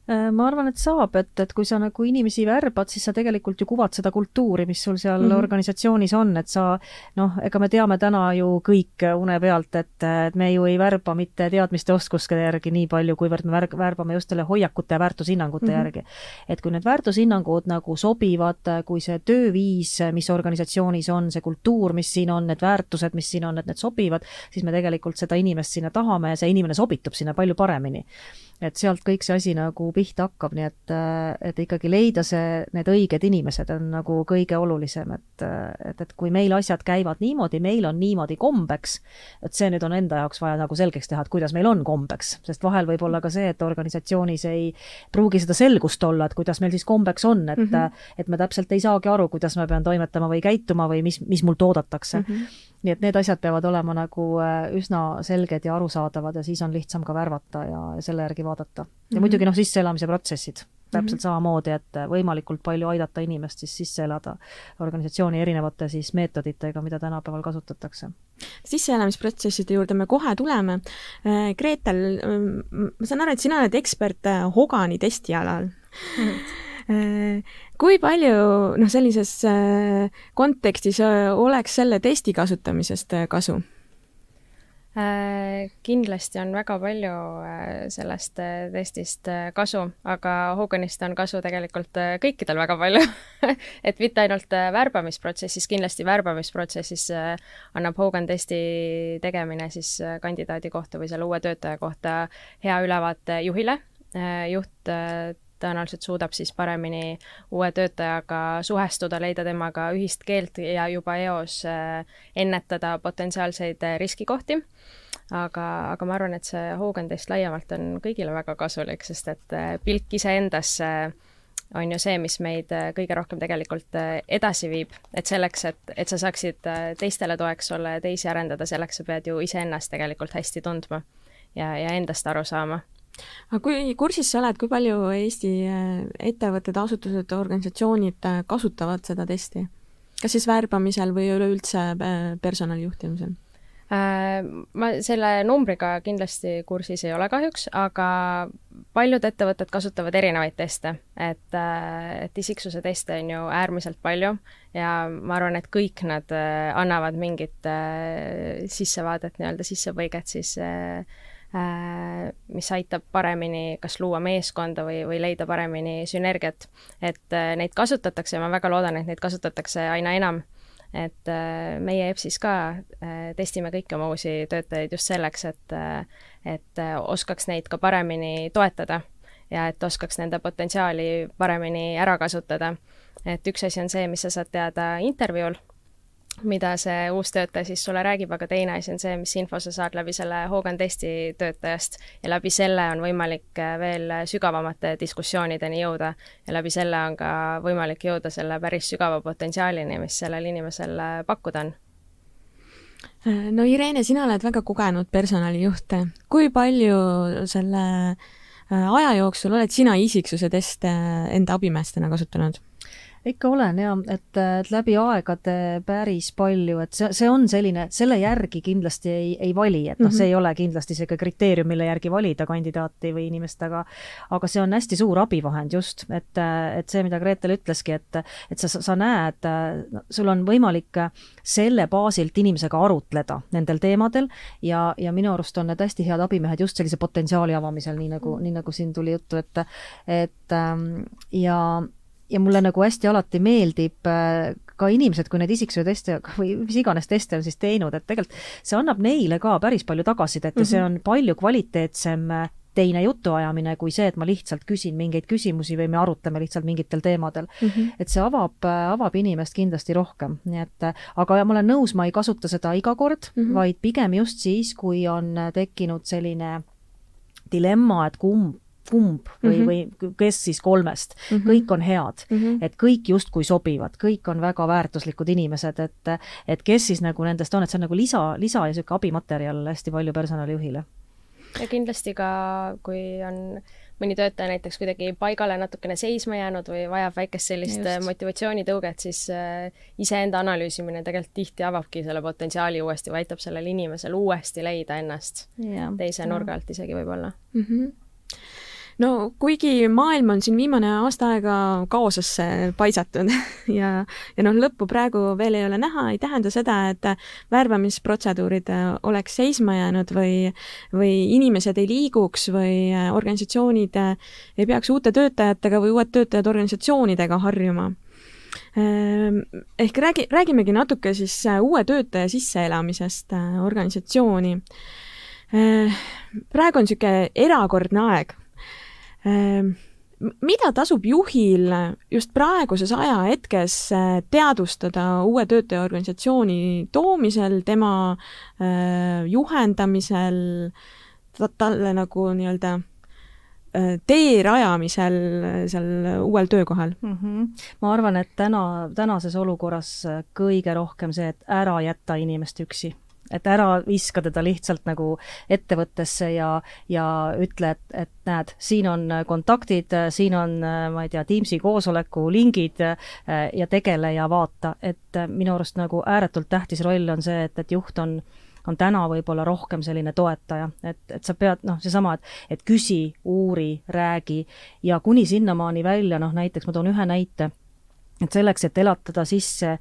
ma arvan, et saab, et, et kui sa nagu inimesi värbad, siis sa tegelikult ju kuvad seda kultuuri, mis sul seal mm -hmm. organisatsioonis on, et sa noh, ega me teame täna ju kõik une pealt, et, et me ju ei värba mitte teadmiste oskuste järgi nii palju, kuivõrd me värg-, värbame just selle hoiakute ja väärtushinnangute mm -hmm. järgi. et kui need väärtushinnangud nagu sobivad, kui see tööviis, mis organisatsioonis on, see kultuur, mis siin on, need väärtused, mis siin on, et need sobivad, siis me tegelikult seda inimest sinna tahame ja see inimene sobitub sinna palju paremini et sealt kõik see asi nagu pihta hakkab, nii et, et ikkagi leida see, need õiged inimesed on nagu kõige olulisem, et, et, et kui meil asjad käivad niimoodi, meil on niimoodi kombeks, et see nüüd on enda jaoks vaja nagu selgeks teha, et kuidas meil on kombeks, sest vahel võib olla ka see, et organisatsioonis ei pruugi seda selgust olla, et kuidas meil siis kombeks on, et mm, -hmm. et me täpselt ei saagi aru, kuidas ma pean toimetama või käituma või mis, mis mult oodatakse mm. -hmm nii et need asjad peavad olema nagu äh, üsna selged ja arusaadavad ja siis on lihtsam ka värvata ja selle järgi vaadata. ja mm -hmm. muidugi noh, sisseelamise protsessid, täpselt mm -hmm. samamoodi, et võimalikult palju aidata inimest siis sisse elada organisatsiooni erinevate siis meetoditega, mida tänapäeval kasutatakse. sisseelamisprotsesside juurde me kohe tuleme. Äh, Gretel, ma saan aru, et sina oled ekspert äh, Hogani testialal mm. -hmm Äh, kui palju noh, sellises äh, kontekstis äh, oleks selle testi kasutamisest kasu? Kindlasti on väga palju sellest testist kasu, aga Hoganist on kasu tegelikult kõikidel väga palju et mitte ainult värbamisprotsessis, kindlasti värbamisprotsessis annab Hogan testi tegemine siis kandidaadi kohta või selle uue töötaja kohta hea ülevaate juhile. juht tõenäoliselt suudab siis paremini uue töötajaga suhestuda, leida temaga ühist keelt ja juba eos äh, ennetada potentsiaalseid äh, riskikohti. aga, aga ma arvan, et see Hogan test laiemalt on kõigile väga kasulik, sest et äh, pilk iseendasse on ju see, mis meid kõige rohkem tegelikult edasi viib, et selleks, et, et sa saaksid teistele toeks olla ja teisi arendada, selleks sa pead ju iseennast tegelikult hästi tundma ja, ja endast aru saama aga kui kursis sa oled, kui palju Eesti äh, ettevõtted, asutused, organisatsioonid äh, kasutavad seda testi? kas siis värbamisel või üleüldse äh, personali juhtimisel? Ma selle numbriga kindlasti kursis ei ole kahjuks, aga paljud ettevõtted kasutavad erinevaid teste, et, et isiksuse teste on ju äärmiselt palju ja ma arvan, et kõik nad annavad mingit sissevaadet, nii-öelda sissepõiget siis äh, mis aitab paremini kas luua meeskonda või, või leida paremini sünergiat. et äh, neid kasutatakse ja ma väga loodan, et neid kasutatakse aina enam. et äh, meie EBS-is ka testime kõiki oma uusi töötajaid just selleks, et, et oskaks neid ka paremini toetada ja et oskaks nende potentsiaali paremini ära kasutada. et üks asi on see, mis sa saad teada intervjuul mida see uus töötaja siis sulle räägib, aga teine asi on see, mis info sa saad läbi selle Hogan testi töötajast ja läbi selle on võimalik äh, veel sügavamate diskussioonideni jõuda ja läbi selle on ka võimalik jõuda selle päris sügava potentsiaalini, mis sellel inimesel äh, pakkuda on äh, no Irene, sina oled väga kogenud personalijuht. kui palju selle aja jooksul oled sina isiksuse teste enda abimeestena kasutanud? Ikka olen ja et, et läbi aegade päris palju, et see, see on selline, selle järgi kindlasti ei, ei vali, et noh mm -hmm., see ei ole kindlasti niisugune kriteerium, mille järgi valida kandidaati või inimest, aga aga see on hästi suur abivahend just, et, et see, mida Gretel ütleski, et et sa, sa näed, sul on võimalik selle baasilt inimesega arutleda nendel teemadel ja, ja minu arust on need hästi head abimehed just sellise potentsiaali avamisel, nii nagu mm, -hmm. nii nagu siin tuli juttu, et et ähm, ja ja mulle nagu hästi alati meeldib äh, ka inimesed, kui neid isiksuse teste või mis iganes teste on siis teinud, et tegelikult see annab neile ka päris palju tagasisidet mm -hmm. ja see mhm. on palju kvaliteetsem äh, teine jutuajamine kui see, et ma lihtsalt küsin mingeid küsimusi või me arutleme lihtsalt mingitel teemadel mm. -hmm. et see avab, äh, avab inimest kindlasti rohkem, nii et aga ma olen nõus, ma ei kasuta seda iga kord mm, -hmm. vaid pigem just siis, kui on tekkinud selline dilemma, et kumb kumb või mm, -hmm. või kes siis kolmest mm, -hmm. kõik on head mm, -hmm. et kõik justkui sobivad, kõik on väga väärtuslikud inimesed, et et kes siis nagu nendest on, et see on nagu lisa, lisa ja niisugune abimaterjal hästi palju personalijuhile. ja kindlasti ka, kui on mõni töötaja näiteks kuidagi paigale natukene seisma jäänud või vajab väikest sellist Just. motivatsioonitõuget, siis äh, iseenda analüüsimine tegelikult tihti avabki selle potentsiaali uuesti või aitab sellel inimesel uuesti leida ennast ja, teise ja. nurga alt isegi võib-olla mm. -hmm no kuigi maailm on siin viimane aasta aega kaosesse paisatud ja, ja noh, lõppu praegu veel ei ole näha, ei tähenda seda, et värbamisprotseduurid oleks seisma jäänud või, või inimesed ei liiguks või organisatsioonid ei peaks uute töötajatega või uued töötajad organisatsioonidega harjuma ehm, ehk räägi, räägimegi natuke siis uue töötaja sisseelamisest organisatsiooni. Praegu on niisugune erakordne aeg mida tasub juhil just praeguses ajahetkes eh, teadvustada uue töötaja organisatsiooni toomisel, tema eh, juhendamisel, talle nagu nii-öelda eh, tee rajamisel seal uuel töökohal mm? -hmm. ma arvan, et täna, tänases olukorras kõige rohkem see, et ära jätta inimest üksi et ära viska teda lihtsalt nagu ettevõttesse ja, ja ütle, et, et näed, siin on kontaktid, siin on, ma ei tea, Teamsi koosoleku lingid ja tegele ja vaata, et minu arust nagu ääretult tähtis roll on see, et, et juht on on täna võib-olla rohkem selline toetaja, et, et sa pead noh, seesama, et, et küsi, uuri, räägi. Ja kuni sinnamaani välja, noh näiteks ma toon ühe näite. Et selleks, et elatada sisse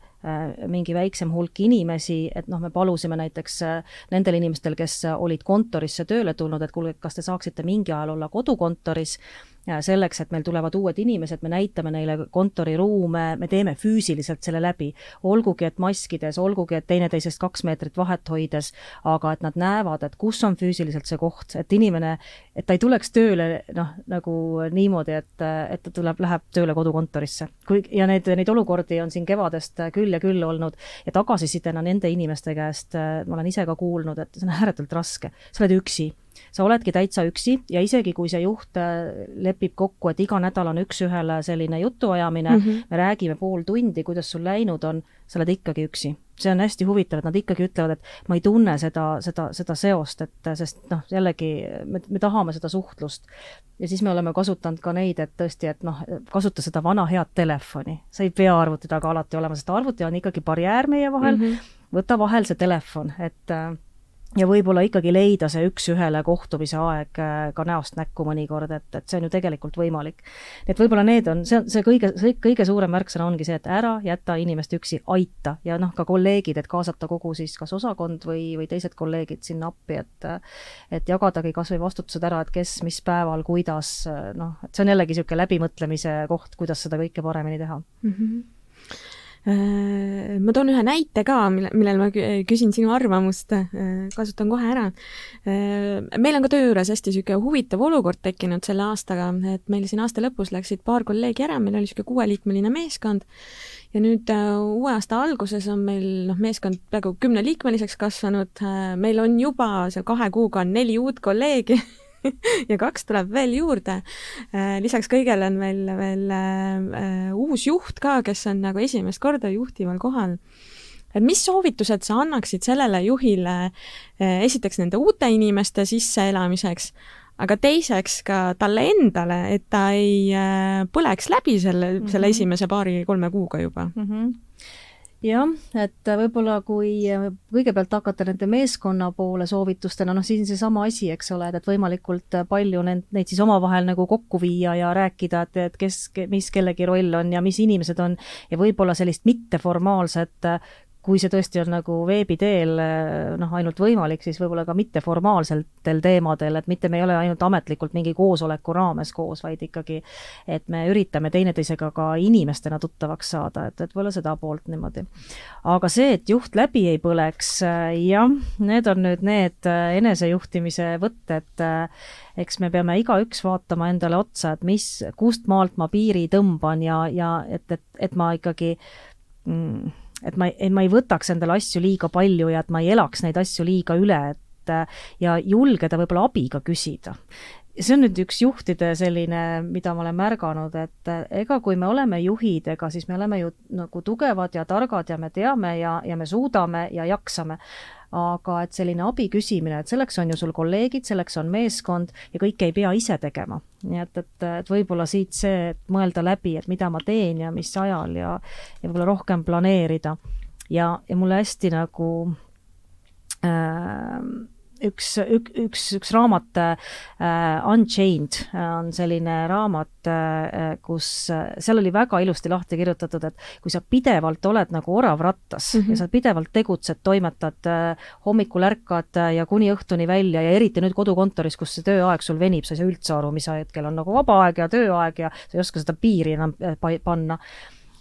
mingi väiksem hulk inimesi, et noh, me palusime näiteks äh, nendel inimestel, kes olid kontorisse tööle tulnud, et kuulge, kas te saaksite mingi ajal olla kodukontoris selleks, et meil tulevad uued inimesed, me näitame neile kontoriruume, me teeme füüsiliselt selle läbi. olgugi, et maskides, olgugi, et teineteisest kaks meetrit vahet hoides, aga et nad näevad, et kus on füüsiliselt see koht, et inimene, et ta ei tuleks tööle noh, nagu niimoodi, et, et ta tuleb, läheb tööle kodukontorisse. kui, ja neid, neid olukordi on siin kevadest küll ja küll olnud ja tagasisidena nende inimeste käest ma olen ise ka kuulnud, et see on ääretult raske, sa oled üksi sa oledki täitsa üksi ja isegi, kui see juht äh, lepib kokku, et iga nädal on üks-ühele selline jutuajamine mm, -hmm. me räägime pool tundi, kuidas sul läinud on, sa oled ikkagi üksi. See on hästi huvitav, et nad ikkagi ütlevad, et ma ei tunne seda, seda, seda seost, et sest noh, jällegi me, me tahame seda suhtlust. ja siis me oleme kasutanud ka neid, et tõesti, et noh, kasuta seda vana head telefoni, sa ei pea arvuti taga alati olema, sest arvuti on ikkagi barjäär meie vahel mm, -hmm. võta vahel see telefon, et äh, ja võib-olla ikkagi leida see üks-ühele kohtumise aeg äh, ka näost näkku mõnikord, et, et see on ju tegelikult võimalik. et võib-olla need on, see on see kõige, see kõige suurem märksõna ongi see, et ära jäta inimest üksi, aita ja noh, ka kolleegid, et kaasata kogu siis kas osakond või, või teised kolleegid sinna appi, et et jagadagi kas või vastutused ära, et kes, mis päeval, kuidas, noh, et see on jällegi niisugune läbimõtlemise koht, kuidas seda kõike paremini teha mm. -hmm ma toon ühe näite ka, mille, millel ma küsin sinu arvamust, äh, kasutan kohe ära. Äh, meil on ka töö juures hästi niisugune huvitav olukord tekkinud selle aastaga, et meil siin aasta lõpus läksid paar kolleegi ära, meil oli niisugune kuueliikmeline meeskond. Ja nüüd uue aasta alguses on meil noh, meeskond peaaegu kümneliikmeliseks kasvanud, meil on juba seal kahe kuuga on neli uut kolleegi ja kaks tuleb veel juurde. lisaks kõigele on meil veel äh, uus juht ka, kes on nagu esimest korda juhtival kohal et mis soovitused sa annaksid sellele juhile eh, esiteks nende uute inimeste sisseelamiseks, aga teiseks ka talle endale, et ta ei põleks läbi selle mm, -hmm. selle esimese paari-kolme kuuga juba mm? -hmm jah, et võib-olla kui kõigepealt hakata nende meeskonna poole soovitustena, noh, siin seesama asi, eks ole, et võimalikult palju neid, neid siis omavahel nagu kokku viia ja rääkida, et, et kes, mis kellegi roll on ja mis inimesed on. Ja võib-olla sellist mitteformaalset kui see tõesti on nagu veebi teel noh, ainult võimalik, siis võib-olla ka mitteformaalsetel teemadel, et mitte me ei ole ainult ametlikult mingi koosoleku raames koos, vaid ikkagi, et me üritame teineteisega ka inimestena tuttavaks saada, et, et võib-olla seda poolt niimoodi. aga see, et juht läbi ei põleks, jah, need on nüüd need enesejuhtimise võtted, eks me peame igaüks vaatama endale otsa, et mis, kust maalt ma piiri tõmban ja, ja et, et, et ma ikkagi mm, et ma, et ma ei võtaks endale asju liiga palju ja et ma ei elaks neid asju liiga üle, et ja julgeda võib-olla abi ka küsida see on nüüd üks juhtide selline, mida ma olen märganud, et ega kui me oleme juhid, ega siis me oleme ju nagu tugevad ja targad ja me teame ja, ja me suudame ja jaksame aga et selline abi küsimine, et selleks on ju sul kolleegid, selleks on meeskond ja kõike ei pea ise tegema. nii et, et, et võib-olla siit see, et mõelda läbi, et mida ma teen ja mis ajal ja, ja võib-olla rohkem planeerida. ja, ja mulle hästi nagu äh, üks, üks, üks, üks raamat uh, Unchained on selline raamat uh,, kus seal oli väga ilusti lahti kirjutatud, et kui sa pidevalt oled nagu orav rattas mm -hmm. ja sa pidevalt tegutsed, toimetad uh,, hommikul ärkad ja kuni õhtuni välja ja eriti nüüd kodukontoris, kus see tööaeg sul venib, sa ei saa üldse aru, mis hetkel on nagu vaba aeg ja tööaeg ja sa ei oska seda piiri enam panna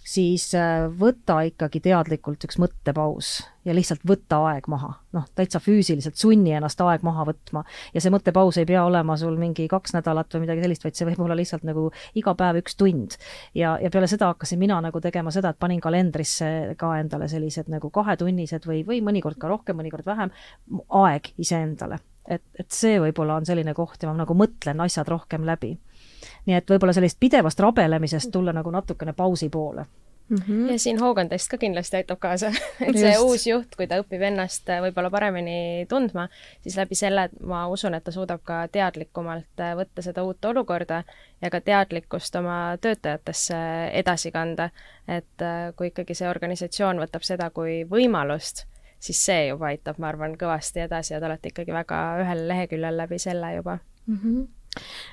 siis äh, võta ikkagi teadlikult üks mõttepaus ja lihtsalt võta aeg maha. noh, täitsa füüsiliselt sunni ennast aeg maha võtma. ja see mõttepaus ei pea olema sul mingi kaks nädalat või midagi sellist, vaid see võib olla lihtsalt nagu iga päev üks tund. ja, ja peale seda hakkasin mina nagu tegema seda, et panin kalendrisse ka endale sellised nagu kahetunnised või, või mõnikord ka rohkem, mõnikord vähem, aeg iseendale. et, et see võib-olla on selline koht ja ma nagu mõtlen asjad rohkem läbi nii et võib-olla sellist pidevast rabelemisest tulla nagu natukene pausi poole Mm -hmm. ja siin hoogandest ka kindlasti aitab kaasa et see Just. uus juht, kui ta õpib ennast võib-olla paremini tundma, siis läbi selle ma usun, et ta suudab ka teadlikumalt võtta seda uut olukorda ja ka teadlikkust oma töötajatesse edasi kanda. et äh, kui ikkagi see organisatsioon võtab seda kui võimalust, siis see juba aitab, ma arvan, kõvasti edasi ja te olete ikkagi väga ühel leheküljel läbi selle juba mm. -hmm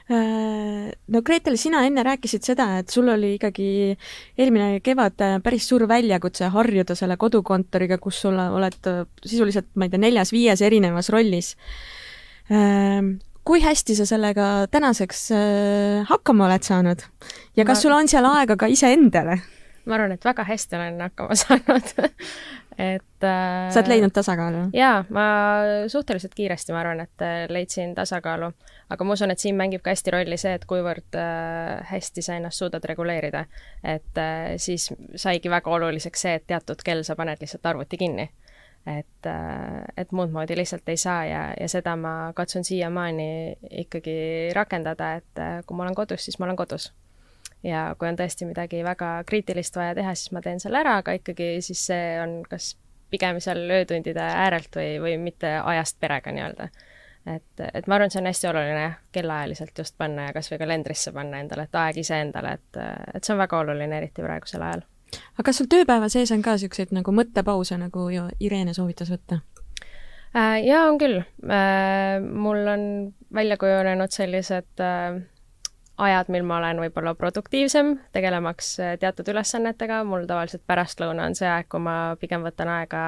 no Gretel, sina enne rääkisid seda, et sul oli ikkagi eelmine kevad äh, päris suur väljakutse harjuda selle kodukontoriga, kus sul oled äh, sisuliselt, ma ei tea, neljas-viies erinevas rollis. kui hästi sa sellega tänaseks hakkama oled saanud ja kas sul on seal aega ka iseendale? ma arvan, et väga hästi olen hakkama saanud et äh, sa oled leidnud tasakaalu? jaa, ma suhteliselt kiiresti, ma arvan, et äh, leidsin tasakaalu. aga ma usun, et siin mängib ka hästi rolli see, et kuivõrd äh, hästi sa ennast suudad reguleerida. et äh, siis saigi väga oluliseks see, et teatud kell sa paned lihtsalt arvuti kinni. et äh,, et muud moodi lihtsalt ei saa ja, ja seda ma katsun siiamaani ikkagi rakendada, et äh, kui ma olen kodus, siis ma olen kodus ja kui on tõesti midagi väga kriitilist vaja teha, siis ma teen selle ära, aga ikkagi siis see on kas pigem seal öötundide äärelt või, või mitte ajast perega nii-öelda. et, et ma arvan, see on hästi oluline kellaajaliselt just panna ja kas või kalendrisse panna endale, et aeg iseendale, et, et see on väga oluline, eriti praegusel ajal. aga kas sul tööpäeva sees on ka niisuguseid nagu mõttepause, nagu ju Irene soovitas võtta? Äh, jaa, on küll. Äh, mul on välja kujunenud sellised äh, ajad, mil ma olen võib-olla produktiivsem, tegelemaks äh, teatud ülesannetega, mul tavaliselt pärastlõuna on see aeg, kui ma pigem võtan aega,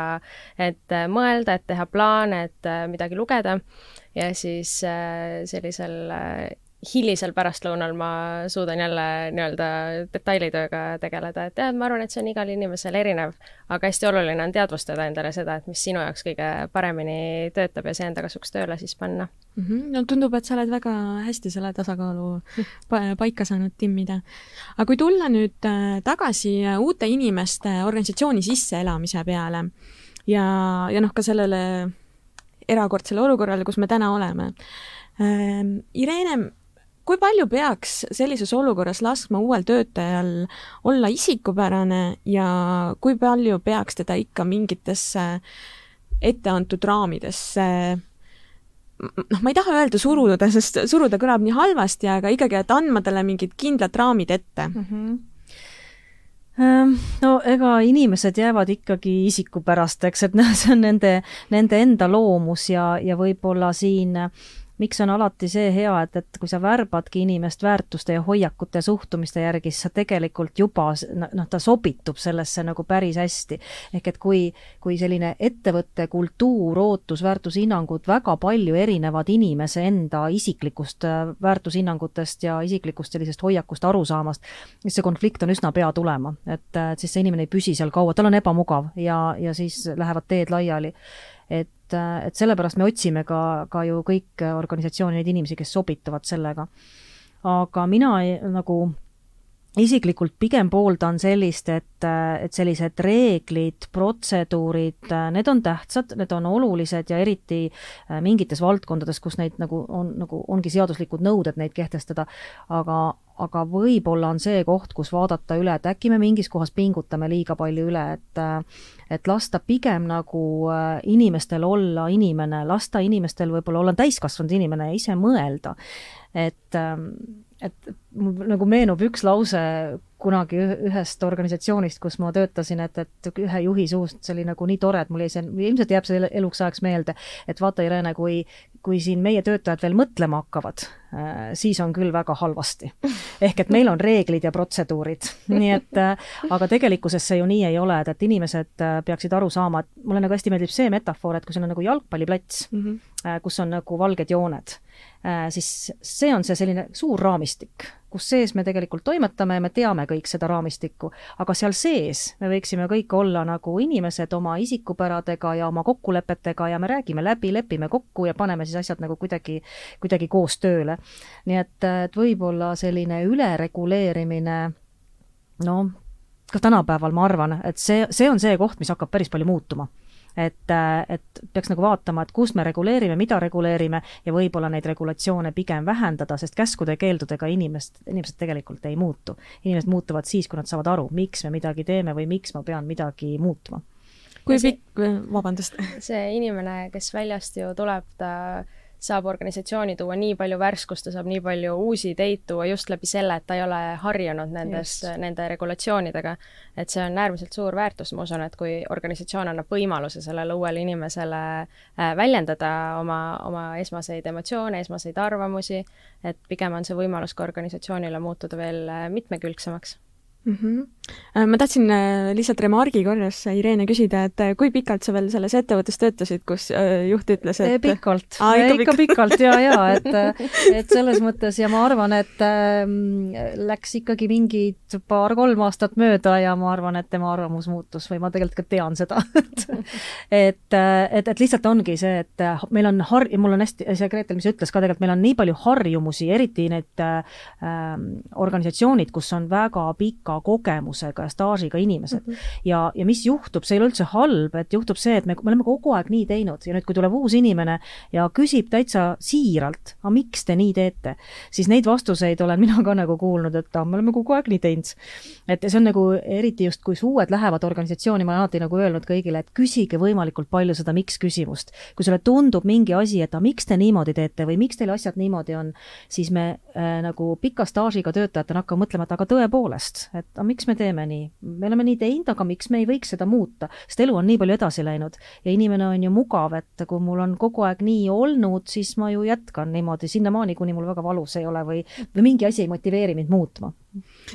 et äh, mõelda, et teha plaane, et äh, midagi lugeda. Ja siis sellisel hilisel pärastlõunal ma suudan jälle nii-öelda detailitööga tegeleda, et jah, ma arvan, et see on igal inimesel erinev, aga hästi oluline on teadvustada endale seda, et mis sinu jaoks kõige paremini töötab ja see enda kasuks tööle siis panna mm. -hmm. no tundub, et sa oled väga hästi selle tasakaalu paika saanud timmida. aga kui tulla nüüd äh, tagasi äh, uute inimeste organisatsiooni sisseelamise peale ja, ja noh, ka sellele erakordsele olukorrale, kus me täna oleme. Ähm, Irene, kui palju peaks sellises olukorras laskma uuel töötajal olla isikupärane ja kui palju peaks teda ikka mingitesse etteantud raamidesse noh, ma ei taha öelda suruda, sest suruda kõlab nii halvasti, aga ikkagi, et andma talle mingid kindlad raamid ette mm. -hmm no ega inimesed jäävad ikkagi isikupärasteks, et noh, see on nende, nende enda loomus ja, ja võib-olla siin äh, miks on alati see hea, et, et kui sa värbadki inimest väärtuste ja hoiakute ja suhtumiste järgi, siis sa tegelikult juba noh, ta sobitub sellesse nagu päris hästi. ehk et kui, kui selline ettevõtte kultuur, ootus, väärtushinnangud väga palju erinevad inimese enda isiklikust äh, väärtushinnangutest ja isiklikust sellisest hoiakust, arusaamast, siis see konflikt on üsna pea tulema, et, et siis see inimene ei püsi seal kaua, tal on ebamugav ja, ja siis lähevad teed laiali et, et sellepärast me otsime ka, ka ju kõik organisatsiooni neid inimesi, kes sobituvad sellega. aga mina ei, nagu isiklikult pigem pooldan sellist, et, et sellised reeglid, protseduurid, need on tähtsad, need on olulised ja eriti mingites valdkondades, kus neid nagu on, nagu ongi seaduslikud nõuded neid kehtestada, aga, aga võib-olla on see koht, kus vaadata üle, et äkki me mingis kohas pingutame liiga palju üle, et et lasta pigem nagu äh, inimestel olla inimene, lasta inimestel võib-olla olla täiskasvanud inimene ja ise mõelda. et, ähm, et mul nagu meenub üks lause kunagi ühest organisatsioonist, kus ma töötasin, et, et ühe juhi suust, see oli nagu nii tore, et mul jäi see, ilmselt jääb see eluks ajaks meelde, et vaata, Irene, kui, kui siin meie töötajad veel mõtlema hakkavad, äh, siis on küll väga halvasti. ehk et meil on reeglid ja protseduurid, nii et äh, aga tegelikkuses see ju nii ei ole, et, et inimesed äh, peaksid aru saama, et mulle nagu hästi meeldib see metafoor, et kui sul on nagu jalgpalliplats mm, -hmm. Kus on nagu valged jooned, siis see on see selline suur raamistik kus sees me tegelikult toimetame ja me teame kõik seda raamistikku, aga seal sees me võiksime kõik olla nagu inimesed oma isikupäradega ja oma kokkulepetega ja me räägime läbi, lepime kokku ja paneme siis asjad nagu kuidagi, kuidagi koos tööle. nii et, et võib-olla selline ülereguleerimine, noh, ka tänapäeval ma arvan, et see, see on see koht, mis hakkab päris palju muutuma et, äh, et peaks nagu vaatama, et kus me reguleerime, mida reguleerime ja võib-olla neid regulatsioone pigem vähendada, sest käskude-keeldudega inimest, inimesed tegelikult ei muutu. inimesed muutuvad siis, kui nad saavad aru, miks me midagi teeme või miks ma pean midagi muutma. kui pikk, vabandust. see inimene, kes väljast ju tuleb, ta saab organisatsiooni tuua nii palju värskust, ta saab nii palju uusi ideid tuua just läbi selle, et ta ei ole harjunud nendes, nende regulatsioonidega. et see on äärmiselt suur väärtus, ma usun, et kui organisatsioon annab võimaluse sellele uuele inimesele äh, väljendada oma, oma esmaseid emotsioone, esmaseid arvamusi, et pigem on see võimalus ka organisatsioonile muutuda veel äh, mitmekülgsemaks mm. -hmm. ma tahtsin äh, lihtsalt remargi korras, Irene, küsida, et äh, kui pikalt sa veel selles ettevõttes töötasid, kus juht ütles, et pikalt ah,, ikka, ikka pikalt ja, ja et, et selles mõttes ja ma arvan, et äh, läks ikkagi mingid paar-kolm aastat mööda ja ma arvan, et tema arvamus muutus või ma tegelikult ka tean seda et, et, et, et lihtsalt ongi see, et meil on har-, mul on hästi, see Gretel, mis ütles ka tegelikult, meil on nii palju harjumusi, eriti need äh, organisatsioonid, kus on väga pika kogemusega ja staažiga inimesed mm. -hmm. ja, ja mis juhtub, see ei ole üldse halb, et juhtub see, et me, me oleme kogu aeg nii teinud ja nüüd, kui tuleb uus inimene ja küsib täitsa siiralt, aga miks te nii teete, siis neid vastuseid olen mina ka nagu kuulnud, et me oleme kogu aeg nii teinud. et see on nagu eriti just, kui uued lähevad organisatsiooni, ma olen alati nagu öelnud kõigile, et küsige võimalikult palju seda miks küsimust. kui sulle tundub mingi asi, et aga miks te niimoodi teete või miks teil asjad niimoodi on, siis me äh, nagu pika staažiga töötajatena hakkame mõtlema, et aga tõepoolest, et et aga miks me teeme nii, me oleme nii teinud, aga miks me ei võiks seda muuta, sest elu on nii palju edasi läinud. Ja inimene on ju mugav, et kui mul on kogu aeg nii olnud, siis ma ju jätkan niimoodi sinnamaani, kuni mul väga valus ei ole või, või mingi asi ei motiveeri mind muutma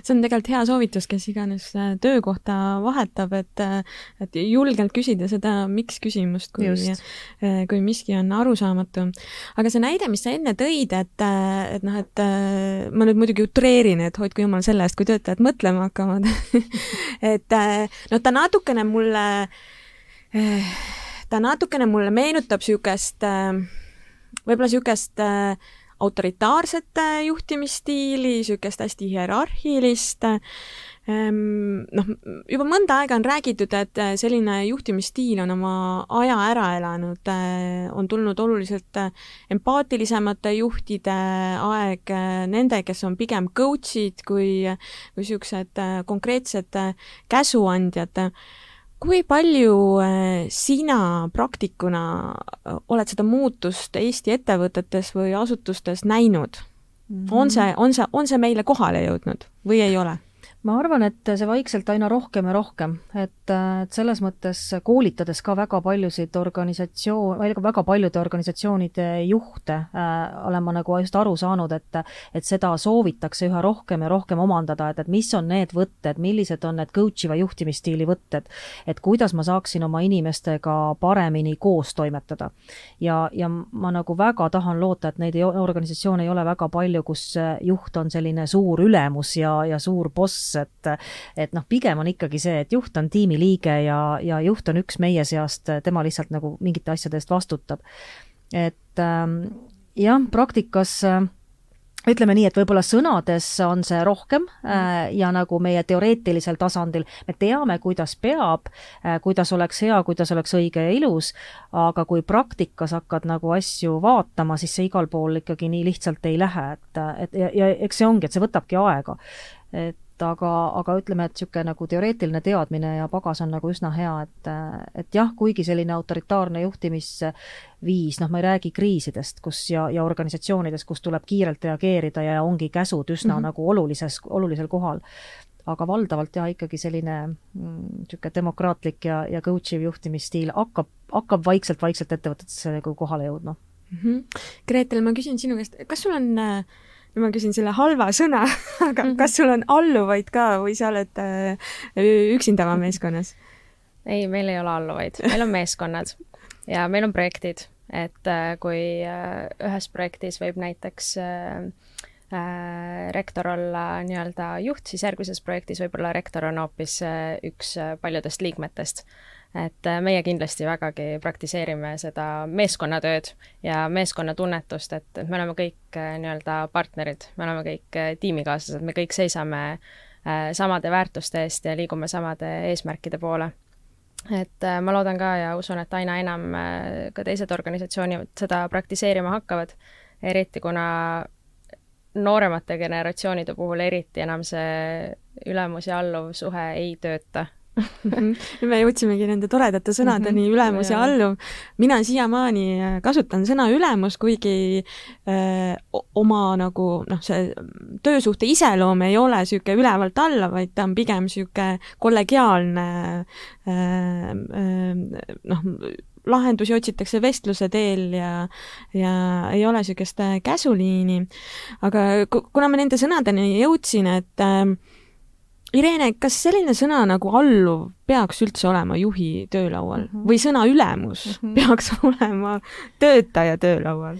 see on tegelikult hea soovitus, kes iganes äh, töökohta vahetab, et, äh, et julgelt küsida seda miks küsimust, kui, äh, kui miski on arusaamatu. aga see näide, mis sa enne tõid, et, et noh, et ma nüüd muidugi utreerin, et hoidku jumal selle eest, kui töötajad mõtlema hakkavad et noh, ta natukene mulle, ta natukene mulle meenutab niisugust võib-olla niisugust äh, autoritaarset juhtimisstiili, niisugust hästi hierarhilist Ehm, noh, juba mõnda aega on räägitud, et selline juhtimisstiil on oma aja ära elanud, äh, on tulnud oluliselt empaatilisemate juhtide aeg, nende, kes on pigem coach'id kui, kui niisugused konkreetsed käsuandjad. Kui palju sina praktikuna oled seda muutust Eesti ettevõtetes või asutustes näinud mm? -hmm. on see, on see, on see meile kohale jõudnud või ei ole? Ma arvan, et see vaikselt aina rohkem ja rohkem, et, et selles mõttes koolitades ka väga paljusid organisatsioon, väga paljude organisatsioonide juhte äh, olen ma nagu just aru saanud, et et seda soovitakse üha rohkem ja rohkem omandada, et, et mis on need võtted, millised on need coach iva juhtimisstiili võtted, et kuidas ma saaksin oma inimestega paremini koos toimetada. ja, ja ma nagu väga tahan loota, et neid ei, organisatsioone ei ole väga palju, kus juht on selline suur ülemus ja, ja suur boss, pluss, et et noh, pigem on ikkagi see, et juht on tiimiliige ja, ja juht on üks meie seast, tema lihtsalt nagu mingite asjade eest vastutab. et ähm, jah, praktikas äh, ütleme nii, et võib-olla sõnades on see rohkem äh, ja nagu meie teoreetilisel tasandil me teame, kuidas peab äh,, kuidas oleks hea, kuidas oleks õige ja ilus, aga kui praktikas hakkad nagu asju vaatama, siis see igal pool ikkagi nii lihtsalt ei lähe, et, et ja, ja eks see ongi, et see võtabki aega. et aga, aga ütleme, et niisugune nagu teoreetiline teadmine ja pagas on nagu üsna hea, et, et jah, kuigi selline autoritaarne juhtimisviis, noh, ma ei räägi kriisidest, kus ja, ja organisatsioonidest, kus tuleb kiirelt reageerida ja ongi käsud üsna mm -hmm. nagu olulises, olulisel kohal, aga valdavalt jah, ikkagi selline niisugune mm, demokraatlik ja, ja coach iv juhtimisstiil hakkab, hakkab vaikselt-vaikselt ettevõtetesse nagu kohale jõudma mm. -hmm. Gretel, ma küsin sinu käest, kas sul on äh, nüüd ma küsin selle halva sõna, aga mm -hmm. kas sul on alluvaid ka või sa oled äh, üksinda oma meeskonnas? ei, meil ei ole alluvaid, meil on meeskonnad ja meil on projektid, et äh, kui äh, ühes projektis võib näiteks äh, äh, rektor olla nii-öelda juht, siis järgmises projektis võib-olla rektor on hoopis äh, üks äh, paljudest liikmetest et äh, meie kindlasti vägagi praktiseerime seda meeskonnatööd ja meeskonnatunnetust, et, et me oleme kõik äh, nii-öelda partnerid, me oleme kõik äh, tiimikaaslased, me kõik seisame samade väärtuste eest ja liigume samade eesmärkide poole. et ma loodan ka ja usun, et aina enam ka teised organisatsioonid seda praktiseerima hakkavad, eriti kuna nooremate generatsioonide puhul eriti enam see ülemus ja alluv suhe ei tööta me jõudsimegi nende toredate sõnadeni mm, -hmm. ülemus ja, alluv. mina siiamaani äh, kasutan sõna ülemus, kuigi öö, äh, oma nagu noh, see töösuhte iseloom ei ole niisugune ülevalt alla, vaid ta on pigem niisugune kollegiaalne äh, noh, lahendusi otsitakse vestluse teel ja, ja ei ole niisugust käsuliini. aga kuna ma nende sõnadeni jõudsin, et äh, Irene, kas selline sõna nagu alluv peaks üldse olema juhi töölaual mm -hmm. või sõna ülemus mm -hmm. peaks olema töötaja töölaual?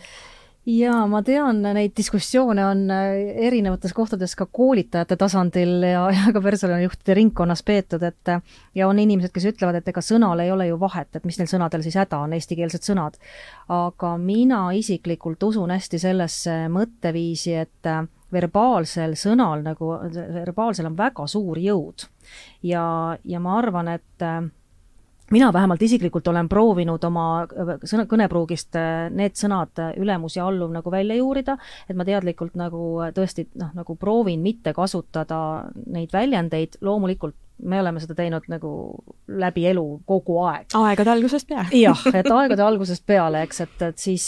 jaa, ma tean, neid diskussioone on äh, erinevates kohtades ka koolitajate tasandil ja, ja ka personalijuhtide ringkonnas peetud, et ja on inimesed, kes ütlevad, et ega sõnal ei ole ju vahet, et mis neil sõnadel siis häda on, eestikeelsed sõnad. aga mina isiklikult usun hästi sellesse mõtteviisi, et verbaalsel sõnal nagu, verbaalsel on väga suur jõud. ja, ja ma arvan, et äh, mina vähemalt isiklikult olen proovinud oma äh, sõna, kõnepruugist äh, need sõnad ülemus ja alluv nagu välja juurida, et ma teadlikult nagu tõesti noh, nagu proovin mitte kasutada neid väljendeid, loomulikult me oleme seda teinud nagu läbi elu kogu aeg. aegade algusest peale jah, et aegade algusest peale, eks, et, et siis,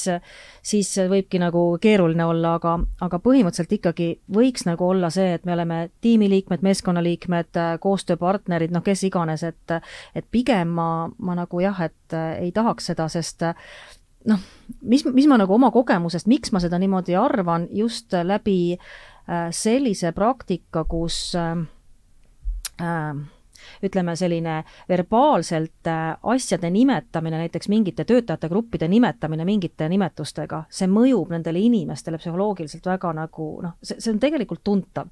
siis võibki nagu keeruline olla, aga, aga põhimõtteliselt ikkagi võiks nagu olla see, et me oleme tiimiliikmed, meeskonnaliikmed, koostööpartnerid, noh, kes iganes, et et pigem ma, ma nagu jah, et ei tahaks seda, sest noh, mis, mis ma nagu oma kogemusest, miks ma seda niimoodi arvan, just läbi äh, sellise praktika, kus äh, äh, ütleme, selline verbaalselt äh, asjade nimetamine, näiteks mingite töötajate gruppide nimetamine mingite nimetustega, see mõjub nendele inimestele psühholoogiliselt väga nagu noh, see, see on tegelikult tuntav.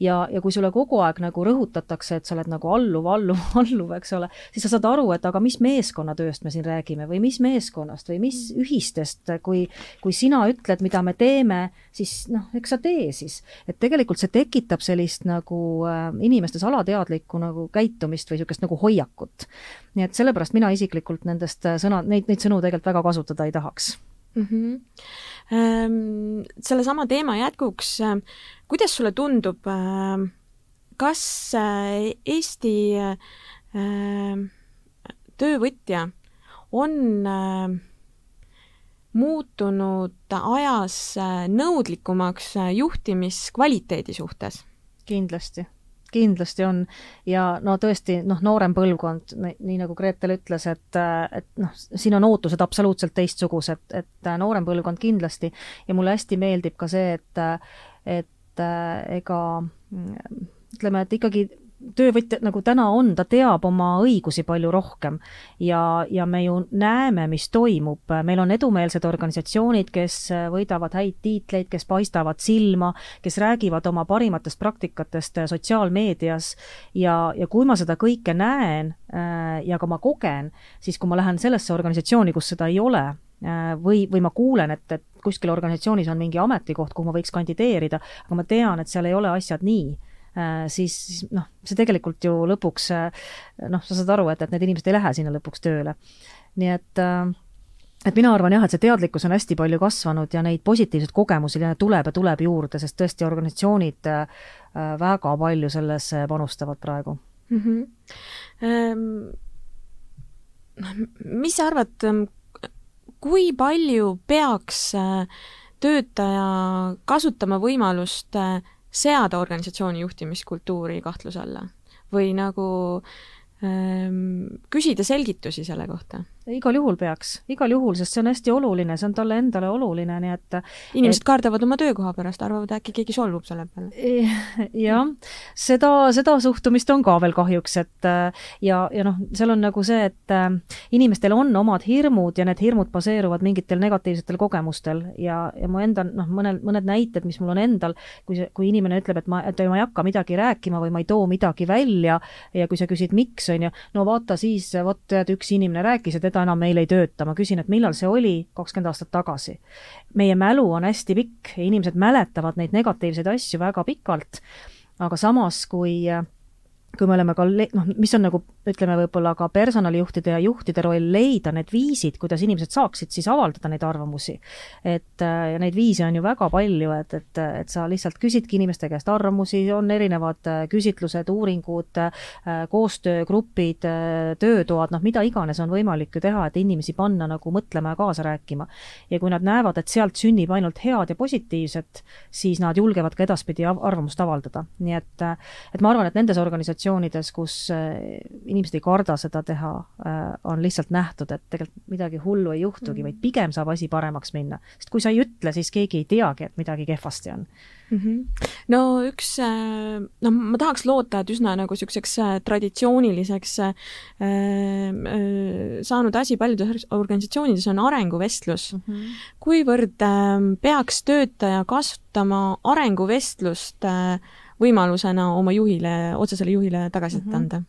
ja, ja kui sulle kogu aeg nagu rõhutatakse, et sa oled nagu alluv, alluv, alluv, eks ole, siis sa saad aru, et aga mis meeskonnatööst me siin räägime või mis meeskonnast või mis ühistest, kui, kui sina ütled, mida me teeme, siis noh, eks sa tee siis. et tegelikult see tekitab sellist nagu äh, inimestes alateadlikku nagu käitumist või niisugust nagu hoiakut. nii et sellepärast mina isiklikult nendest äh, sõna, neid, neid sõnu tegelikult väga kasutada ei tahaks mm. -hmm. Sellesama teema jätkuks, äh, kuidas sulle tundub äh,, kas Eesti töövõtja on muutunud ajas nõudlikumaks juhtimiskvaliteedi suhtes? kindlasti kindlasti on. Ja no tõesti, noh, noorem põlvkond, nii nagu Gretel ütles, et, et noh, siin on ootused absoluutselt teistsugused, et noorem põlvkond kindlasti. Ja mulle hästi meeldib ka see, et, et ega ütleme, et ikkagi töövõtja nagu täna on, ta teab oma õigusi palju rohkem. Ja, ja me ju näeme, mis toimub, meil on edumeelsed organisatsioonid, kes võidavad häid tiitleid, kes paistavad silma, kes räägivad oma parimatest praktikatest sotsiaalmeedias. Ja, ja kui ma seda kõike näen äh, ja ka ma kogen, siis kui ma lähen sellesse organisatsiooni, kus seda ei ole, äh, või, või ma kuulen, et, et kuskil organisatsioonis on mingi ametikoht, kuhu ma võiks kandideerida, aga ma tean, et seal ei ole asjad nii siis, siis noh, see tegelikult ju lõpuks äh, noh, sa saad aru, et, et need inimesed ei lähe sinna lõpuks tööle. nii et äh, et mina arvan jah, et see teadlikkus on hästi palju kasvanud ja neid positiivseid kogemusi tuleb ja tuleb juurde, sest tõesti organisatsioonid väga palju sellesse panustavad praegu mm. -hmm. mis sa arvad, kui palju peaks töötaja kasutama võimalust seada organisatsiooni juhtimiskultuuri kahtluse alla või nagu ähm, küsida selgitusi selle kohta igal juhul peaks, igal juhul, sest see on hästi oluline, see on talle endale oluline, nii et inimesed et... kardavad oma töökoha pärast, arvavad, äkki keegi solvub selle peale. jah, seda, seda suhtumist on ka veel kahjuks, et ja, ja noh, seal on nagu see, et äh, inimestel on omad hirmud ja need hirmud baseeruvad mingitel negatiivsetel kogemustel ja, ja mu enda noh, mõnel, mõned näited, mis mul on endal, kui see, kui inimene ütleb, et ma, et ma ei hakka midagi rääkima või ma ei too midagi välja ja kui sa küsid, miks, on ju, no vaata siis, vot tead, üks inimene rääkis ja teda enam meil ei tööta, ma küsin, et millal see oli, kakskümmend aastat tagasi. meie mälu on hästi pikk ja inimesed mäletavad neid negatiivseid asju väga pikalt, aga samas, kui kui me oleme ka noh, mis on nagu ütleme, võib-olla ka personalijuhtide ja juhtide roll leida need viisid, kuidas inimesed saaksid siis avaldada neid arvamusi. et äh, ja neid viise on ju väga palju, et, et, et sa lihtsalt küsidki inimeste käest arvamusi, on erinevad äh, küsitlused, uuringud, äh, koostöögrupid, töötoad, noh, mida iganes on võimalik ju teha, et inimesi panna nagu mõtlema ja kaasa rääkima. ja kui nad näevad, et sealt sünnib ainult head ja positiivset, siis nad julgevad ka edaspidi arvamust avaldada, nii et, et ma arvan, et nendes organisatsioonides, kus inimesed ei karda seda teha, äh, on lihtsalt nähtud, et tegelikult midagi hullu ei juhtugi, vaid mm. pigem saab asi paremaks minna. sest kui sa ei ütle, siis keegi ei teagi, et midagi kehvasti on mm. -hmm. no üks, äh, noh, ma tahaks loota, et üsna nagu niisuguseks äh, traditsiooniliseks äh, äh, saanud asi paljudes organisatsioonides on arenguvestlus mm. -hmm. kuivõrd äh, peaks töötaja kasutama arenguvestlust äh, võimalusena oma juhile, otsesele juhile tagasisidet mm -hmm. anda?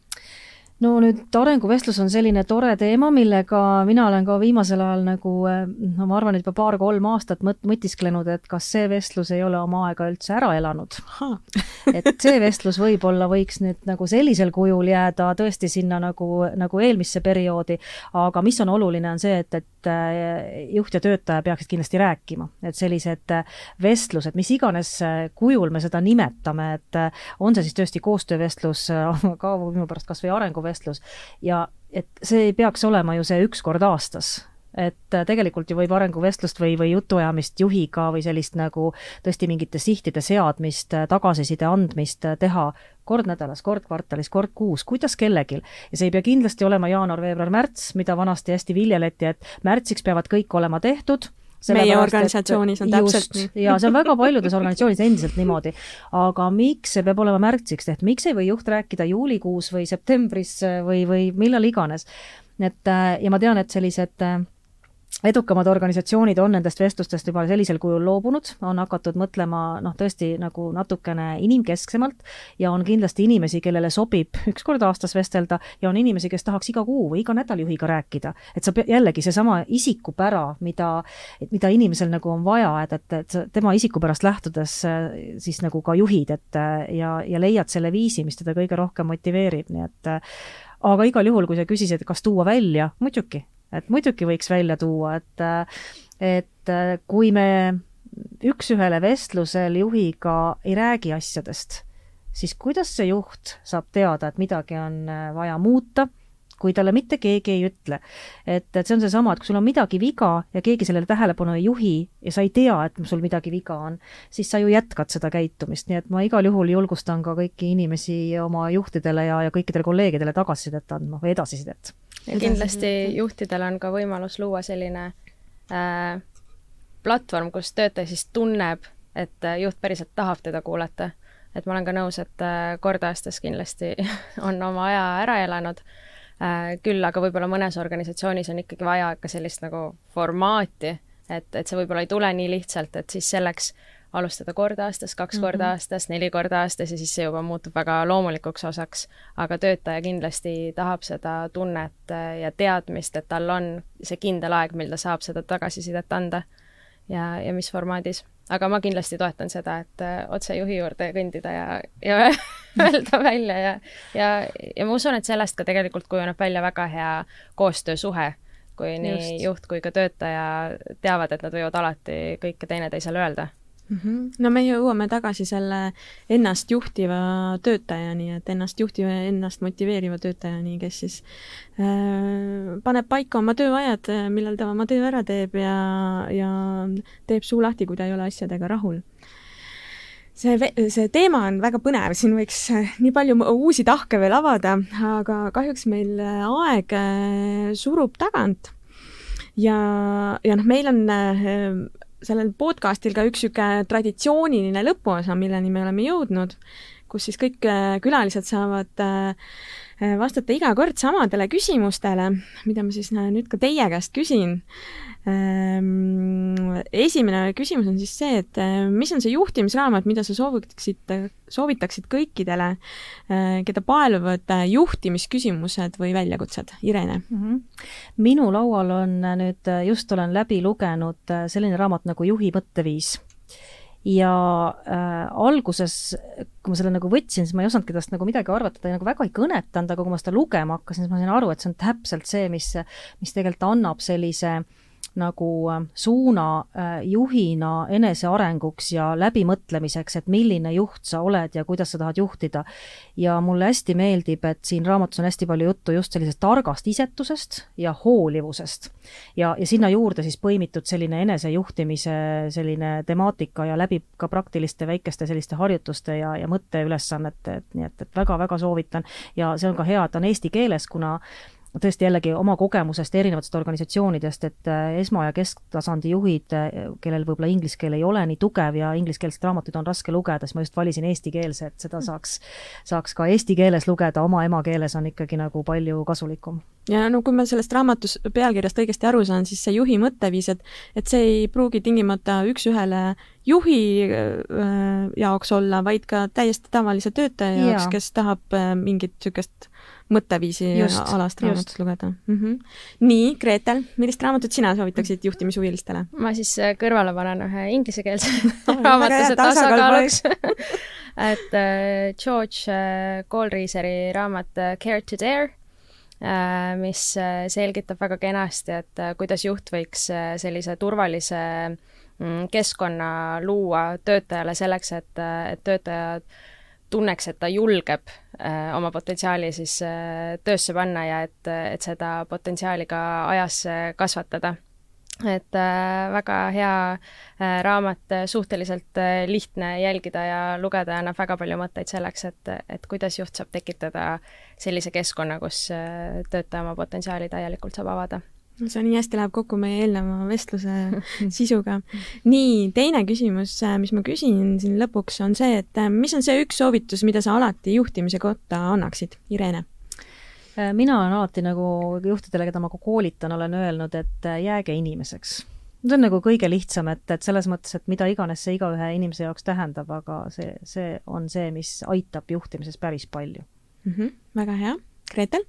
No nüüd arenguvestlus on selline tore teema, millega mina olen ka viimasel ajal nagu eh, no ma arvan, et juba paar-kolm aastat mõt-, mõtisklenud, et kas see vestlus ei ole oma aega üldse ära elanud. et see vestlus võib-olla võiks nüüd nagu sellisel kujul jääda tõesti sinna nagu, nagu eelmisse perioodi, aga mis on oluline, on see, et, et eh, juht ja töötaja peaksid kindlasti rääkima, et sellised eh, vestlused, mis iganes kujul me seda nimetame, et on see siis tõesti koostöövestlus ka minu pärast kas või arenguvestlus, vestlus ja et see ei peaks olema ju see üks kord aastas. Et äh, tegelikult ju võib arenguvestlust või, või jutuajamist juhiga või sellist nagu tõesti mingite sihtide seadmist, äh, tagasiside andmist äh, teha kord nädalas, kord kvartalis, kord kuus, kuidas kellelgi. ja see ei pea kindlasti olema jaanuar, veebruar, märts, mida vanasti hästi viljeleti, et märtsiks peavad kõik olema tehtud meie organisatsioonis on täpselt just, nii. ja see on väga paljudes organisatsioonides endiselt niimoodi. aga miks see peab olema märtsiks tehtud, miks ei või juht rääkida juulikuus või septembris või, või millal iganes? et ja ma tean, et sellised edukamad organisatsioonid on nendest vestlustest juba sellisel kujul loobunud, on hakatud mõtlema noh, tõesti nagu natukene inimkesksemalt ja on kindlasti inimesi, kellele sobib üks kord aastas vestelda ja on inimesi, kes tahaks iga kuu või iga nädal juhiga rääkida. et sa jällegi seesama isikupära, mida, mida inimesel nagu on vaja, et, et, et tema isikupärast lähtudes siis nagu ka juhid, et ja, ja leiad selle viisi, mis teda kõige rohkem motiveerib, nii et aga igal juhul, kui sa küsisid, kas tuua välja, muidugi et muidugi võiks välja tuua, et, et kui me üks-ühele vestlusel juhiga ei räägi asjadest, siis kuidas see juht saab teada, et midagi on vaja muuta, kui talle mitte keegi ei ütle. et, et see on seesama, et kui sul on midagi viga ja keegi sellele tähelepanu ei juhi ja sa ei tea, et sul midagi viga on, siis sa ju jätkad seda käitumist, nii et ma igal juhul julgustan ka kõiki inimesi oma juhtidele ja, ja kõikidele kolleegidele tagasisidet andma või edasisidet ja kindlasti juhtidel on ka võimalus luua selline äh, platvorm, kus töötaja siis tunneb, et äh, juht päriselt tahab teda kuulata. et ma olen ka nõus, et äh, kord aastas kindlasti on oma aja ära elanud äh,, küll aga võib-olla mõnes organisatsioonis on ikkagi vaja ka sellist nagu formaati, et, et see võib-olla ei tule nii lihtsalt, et siis selleks äh, alustada kord aastas, kaks mm -hmm. korda aastas, neli korda aastas ja siis see juba muutub väga loomulikuks osaks. aga töötaja kindlasti tahab seda tunnet ja teadmist, et tal on see kindel aeg, mil ta saab seda tagasisidet anda ja, ja mis formaadis. aga ma kindlasti toetan seda, et otse juhi juurde kõndida ja, ja öelda välja ja, ja, ja ma usun, et sellest ka tegelikult kujuneb välja väga hea koostöösuhe kui nii Just. juht kui ka töötaja teavad, et nad võivad alati kõike teineteisele öelda. No me jõuame tagasi selle ennast juhtiva töötajani, et ennast juhtiva, ennast motiveeriva töötajani, kes siis äh, paneb paika oma tööajad, millal ta oma töö ära teeb ja, ja teeb suu lahti, kui ta ei ole asjadega rahul see, see teema on väga põnev, siin võiks nii palju uusi tahke veel avada, aga kahjuks meil aeg äh, surub tagant. ja, ja noh, meil on äh, sellel podcastil ka üks niisugune traditsiooniline lõpuosa, milleni me oleme jõudnud, kus siis kõik äh, külalised saavad äh, äh, vastata iga kord samadele küsimustele, mida ma siis nüüd ka teie käest küsin. Ehm, esimene küsimus on siis see, et äh, mis on see juhtimisraamat, mida sa soovitaksid, soovitaksid kõikidele, äh, keda paeluvad äh, juhtimisküsimused või väljakutsed? Irene mm? -hmm. minu laual on nüüd, just olen läbi lugenud selline raamat nagu Juhi mõtteviis ja äh, alguses, kui ma selle nagu võtsin, siis ma ei osanudki tast nagu midagi arvata, ta nagu väga ei kõnetanud, aga kui ma seda lugema hakkasin, siis ma sain aru, et see on täpselt see, mis, mis tegelikult annab sellise äh, nagu äh, suuna äh, juhina enesearenguks ja läbimõtlemiseks, et milline juht sa oled ja kuidas sa tahad juhtida. ja mulle hästi meeldib, et siin raamatus on hästi palju juttu just sellisest targast isetusest ja hoolivusest. ja, ja sinna juurde siis põimitud selline enesejuhtimise selline temaatika ja läbi ka praktiliste väikeste selliste harjutuste ja, ja mõtteülesannete, et nii et, et väga-väga soovitan ja see on ka hea, et ta on eesti keeles, kuna tõesti jällegi oma kogemusest erinevatest organisatsioonidest, et äh, esma- ja kesktasandi juhid, äh, kellel võib-olla inglise keel ei ole nii tugev ja ingliskeelseid raamatuid on raske lugeda, siis ma just valisin eestikeelse, et seda saaks, saaks ka eesti keeles lugeda, oma emakeeles on ikkagi nagu palju kasulikum. ja no kui ma sellest raamatust pealkirjast õigesti aru saan, siis see juhi mõtteviis, et, et see ei pruugi tingimata üks-ühele juhi äh, jaoks olla, vaid ka täiesti tavalise töötaja jaoks, kes tahab mingit niisugust mõtteviisi just, alast raamatut lugeda mm. -hmm. nii, Gretel, millist raamatut sina soovitaksid juhtimishuvilistele? ma siis äh, kõrvale panen ühe inglisekeelse raamatuse tasakaaluks et äh, George äh, Goldreaseri raamat Care to Dare mis selgitab väga kenasti, et kuidas juht võiks sellise turvalise mm, keskkonna luua töötajale selleks, et, et töötajad tunneks, et ta julgeb äh, oma potentsiaali siis äh, töösse panna ja et, et seda potentsiaali ka ajas kasvatada. et äh, väga hea äh, raamat, suhteliselt äh, lihtne jälgida ja lugeda ja annab väga palju mõtteid selleks, et, et kuidas juht saab tekitada sellise keskkonna, kus äh, töötaja oma potentsiaali täielikult saab avada see nii hästi läheb kokku meie eelneva vestluse sisuga. nii, teine küsimus, äh, mis ma küsin siin lõpuks, on see, et äh, mis on see üks soovitus, mida sa alati juhtimise kohta annaksid, Irene? Äh, mina olen alati nagu juhtidele, keda ma ka koolitan, olen öelnud, et jääge inimeseks. see on nagu kõige lihtsam, et, et selles mõttes, et mida iganes see igaühe inimese jaoks tähendab, aga see, see on see, mis aitab juhtimises päris palju mm. -hmm, väga hea. Gretel?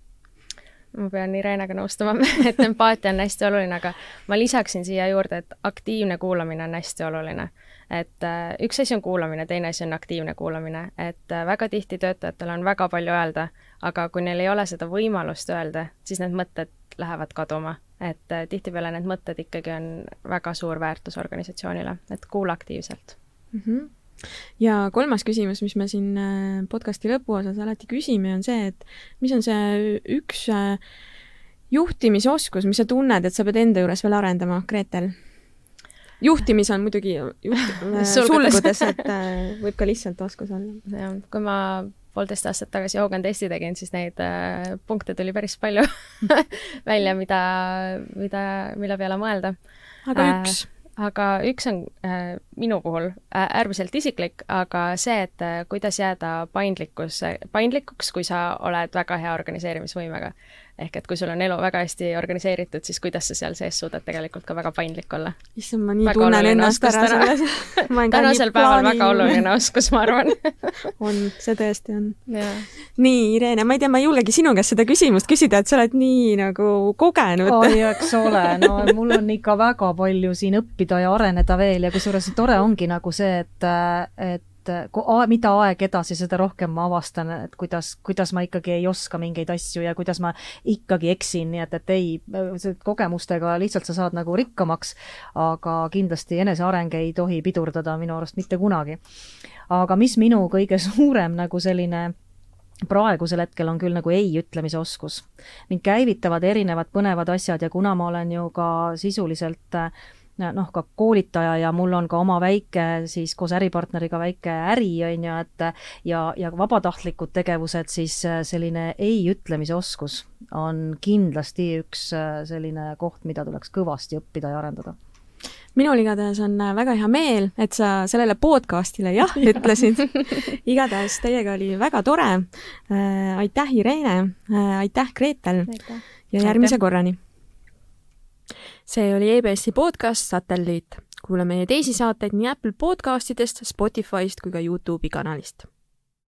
Ma pean Irenega nõustuma, et empaatia on hästi oluline, aga ma lisaksin siia juurde, et aktiivne kuulamine on hästi oluline. et äh, üks asi on kuulamine, teine asi on aktiivne kuulamine, et äh, väga tihti töötajatel on väga palju öelda, aga kui neil ei ole seda võimalust öelda, siis need mõtted lähevad kaduma. et äh, tihtipeale need mõtted ikkagi on väga suur väärtus organisatsioonile, et kuula aktiivselt mm. -hmm ja kolmas küsimus, mis me siin äh, podcasti lõpuosas alati küsime, on see, et mis on see üks äh, juhtimisoskus, mis sa tunned, et sa pead enda juures veel arendama, Gretel? juhtimis on muidugi juht, äh, sulgudes, et võib ka lihtsalt oskus olla. jah, kui ma poolteist aastat tagasi Hogan testi tegin, siis neid äh, punkte tuli päris palju välja, mida, mida, mille peale mõelda. aga äh, üks aga üks on äh, minu puhul äärmiselt isiklik, aga see, et äh, kuidas jääda paindlikkus, paindlikuks, kui sa oled väga hea organiseerimisvõimega ehk et kui sul on elu väga hästi organiseeritud, siis kuidas sa seal sees suudad tegelikult ka väga paindlik olla. issand, ma nii väga tunnen ennast ära selles tänasel päeval väga oluline oskus, ma arvan on, see tõesti on. nii, Irene, ma ei tea, ma ei julgegi sinu käest seda küsimust küsida, et sa oled nii nagu kogenud. oi, eks ole, no mul on ikka väga palju siin õppida ja areneda veel ja kusjuures tore ongi nagu see, et, et et mida aeg edasi, seda rohkem ma avastan, et kuidas, kuidas ma ikkagi ei oska mingeid asju ja kuidas ma ikkagi eksin, nii et, et ei, kogemustega lihtsalt sa saad nagu rikkamaks, aga kindlasti eneseareng ei tohi pidurdada minu arust mitte kunagi. aga mis minu kõige suurem nagu selline praegusel hetkel on küll nagu ei ütlemise oskus. mind käivitavad erinevad põnevad asjad ja kuna ma olen ju ka sisuliselt äh, noh, ka koolitaja ja mul on ka oma väike siis koos äripartneriga väike äri, on ju, et ja, ja vabatahtlikud tegevused, siis äh, selline ei ütlemise oskus on kindlasti üks äh, selline koht, mida tuleks kõvasti õppida ja arendada. Minul igatahes on äh, väga hea meel, et sa sellele podcastile jah ütlesid. Igatahes teiega oli väga tore. Äh,. aitäh, Irene. Äh,, aitäh, Gretel. Ja järgmise aitäh. korrani see oli EBS-i podcast Satelliit. kuula meie teisi saateid nii Apple podcastidest, Spotify'st kui ka Youtube'i kanalist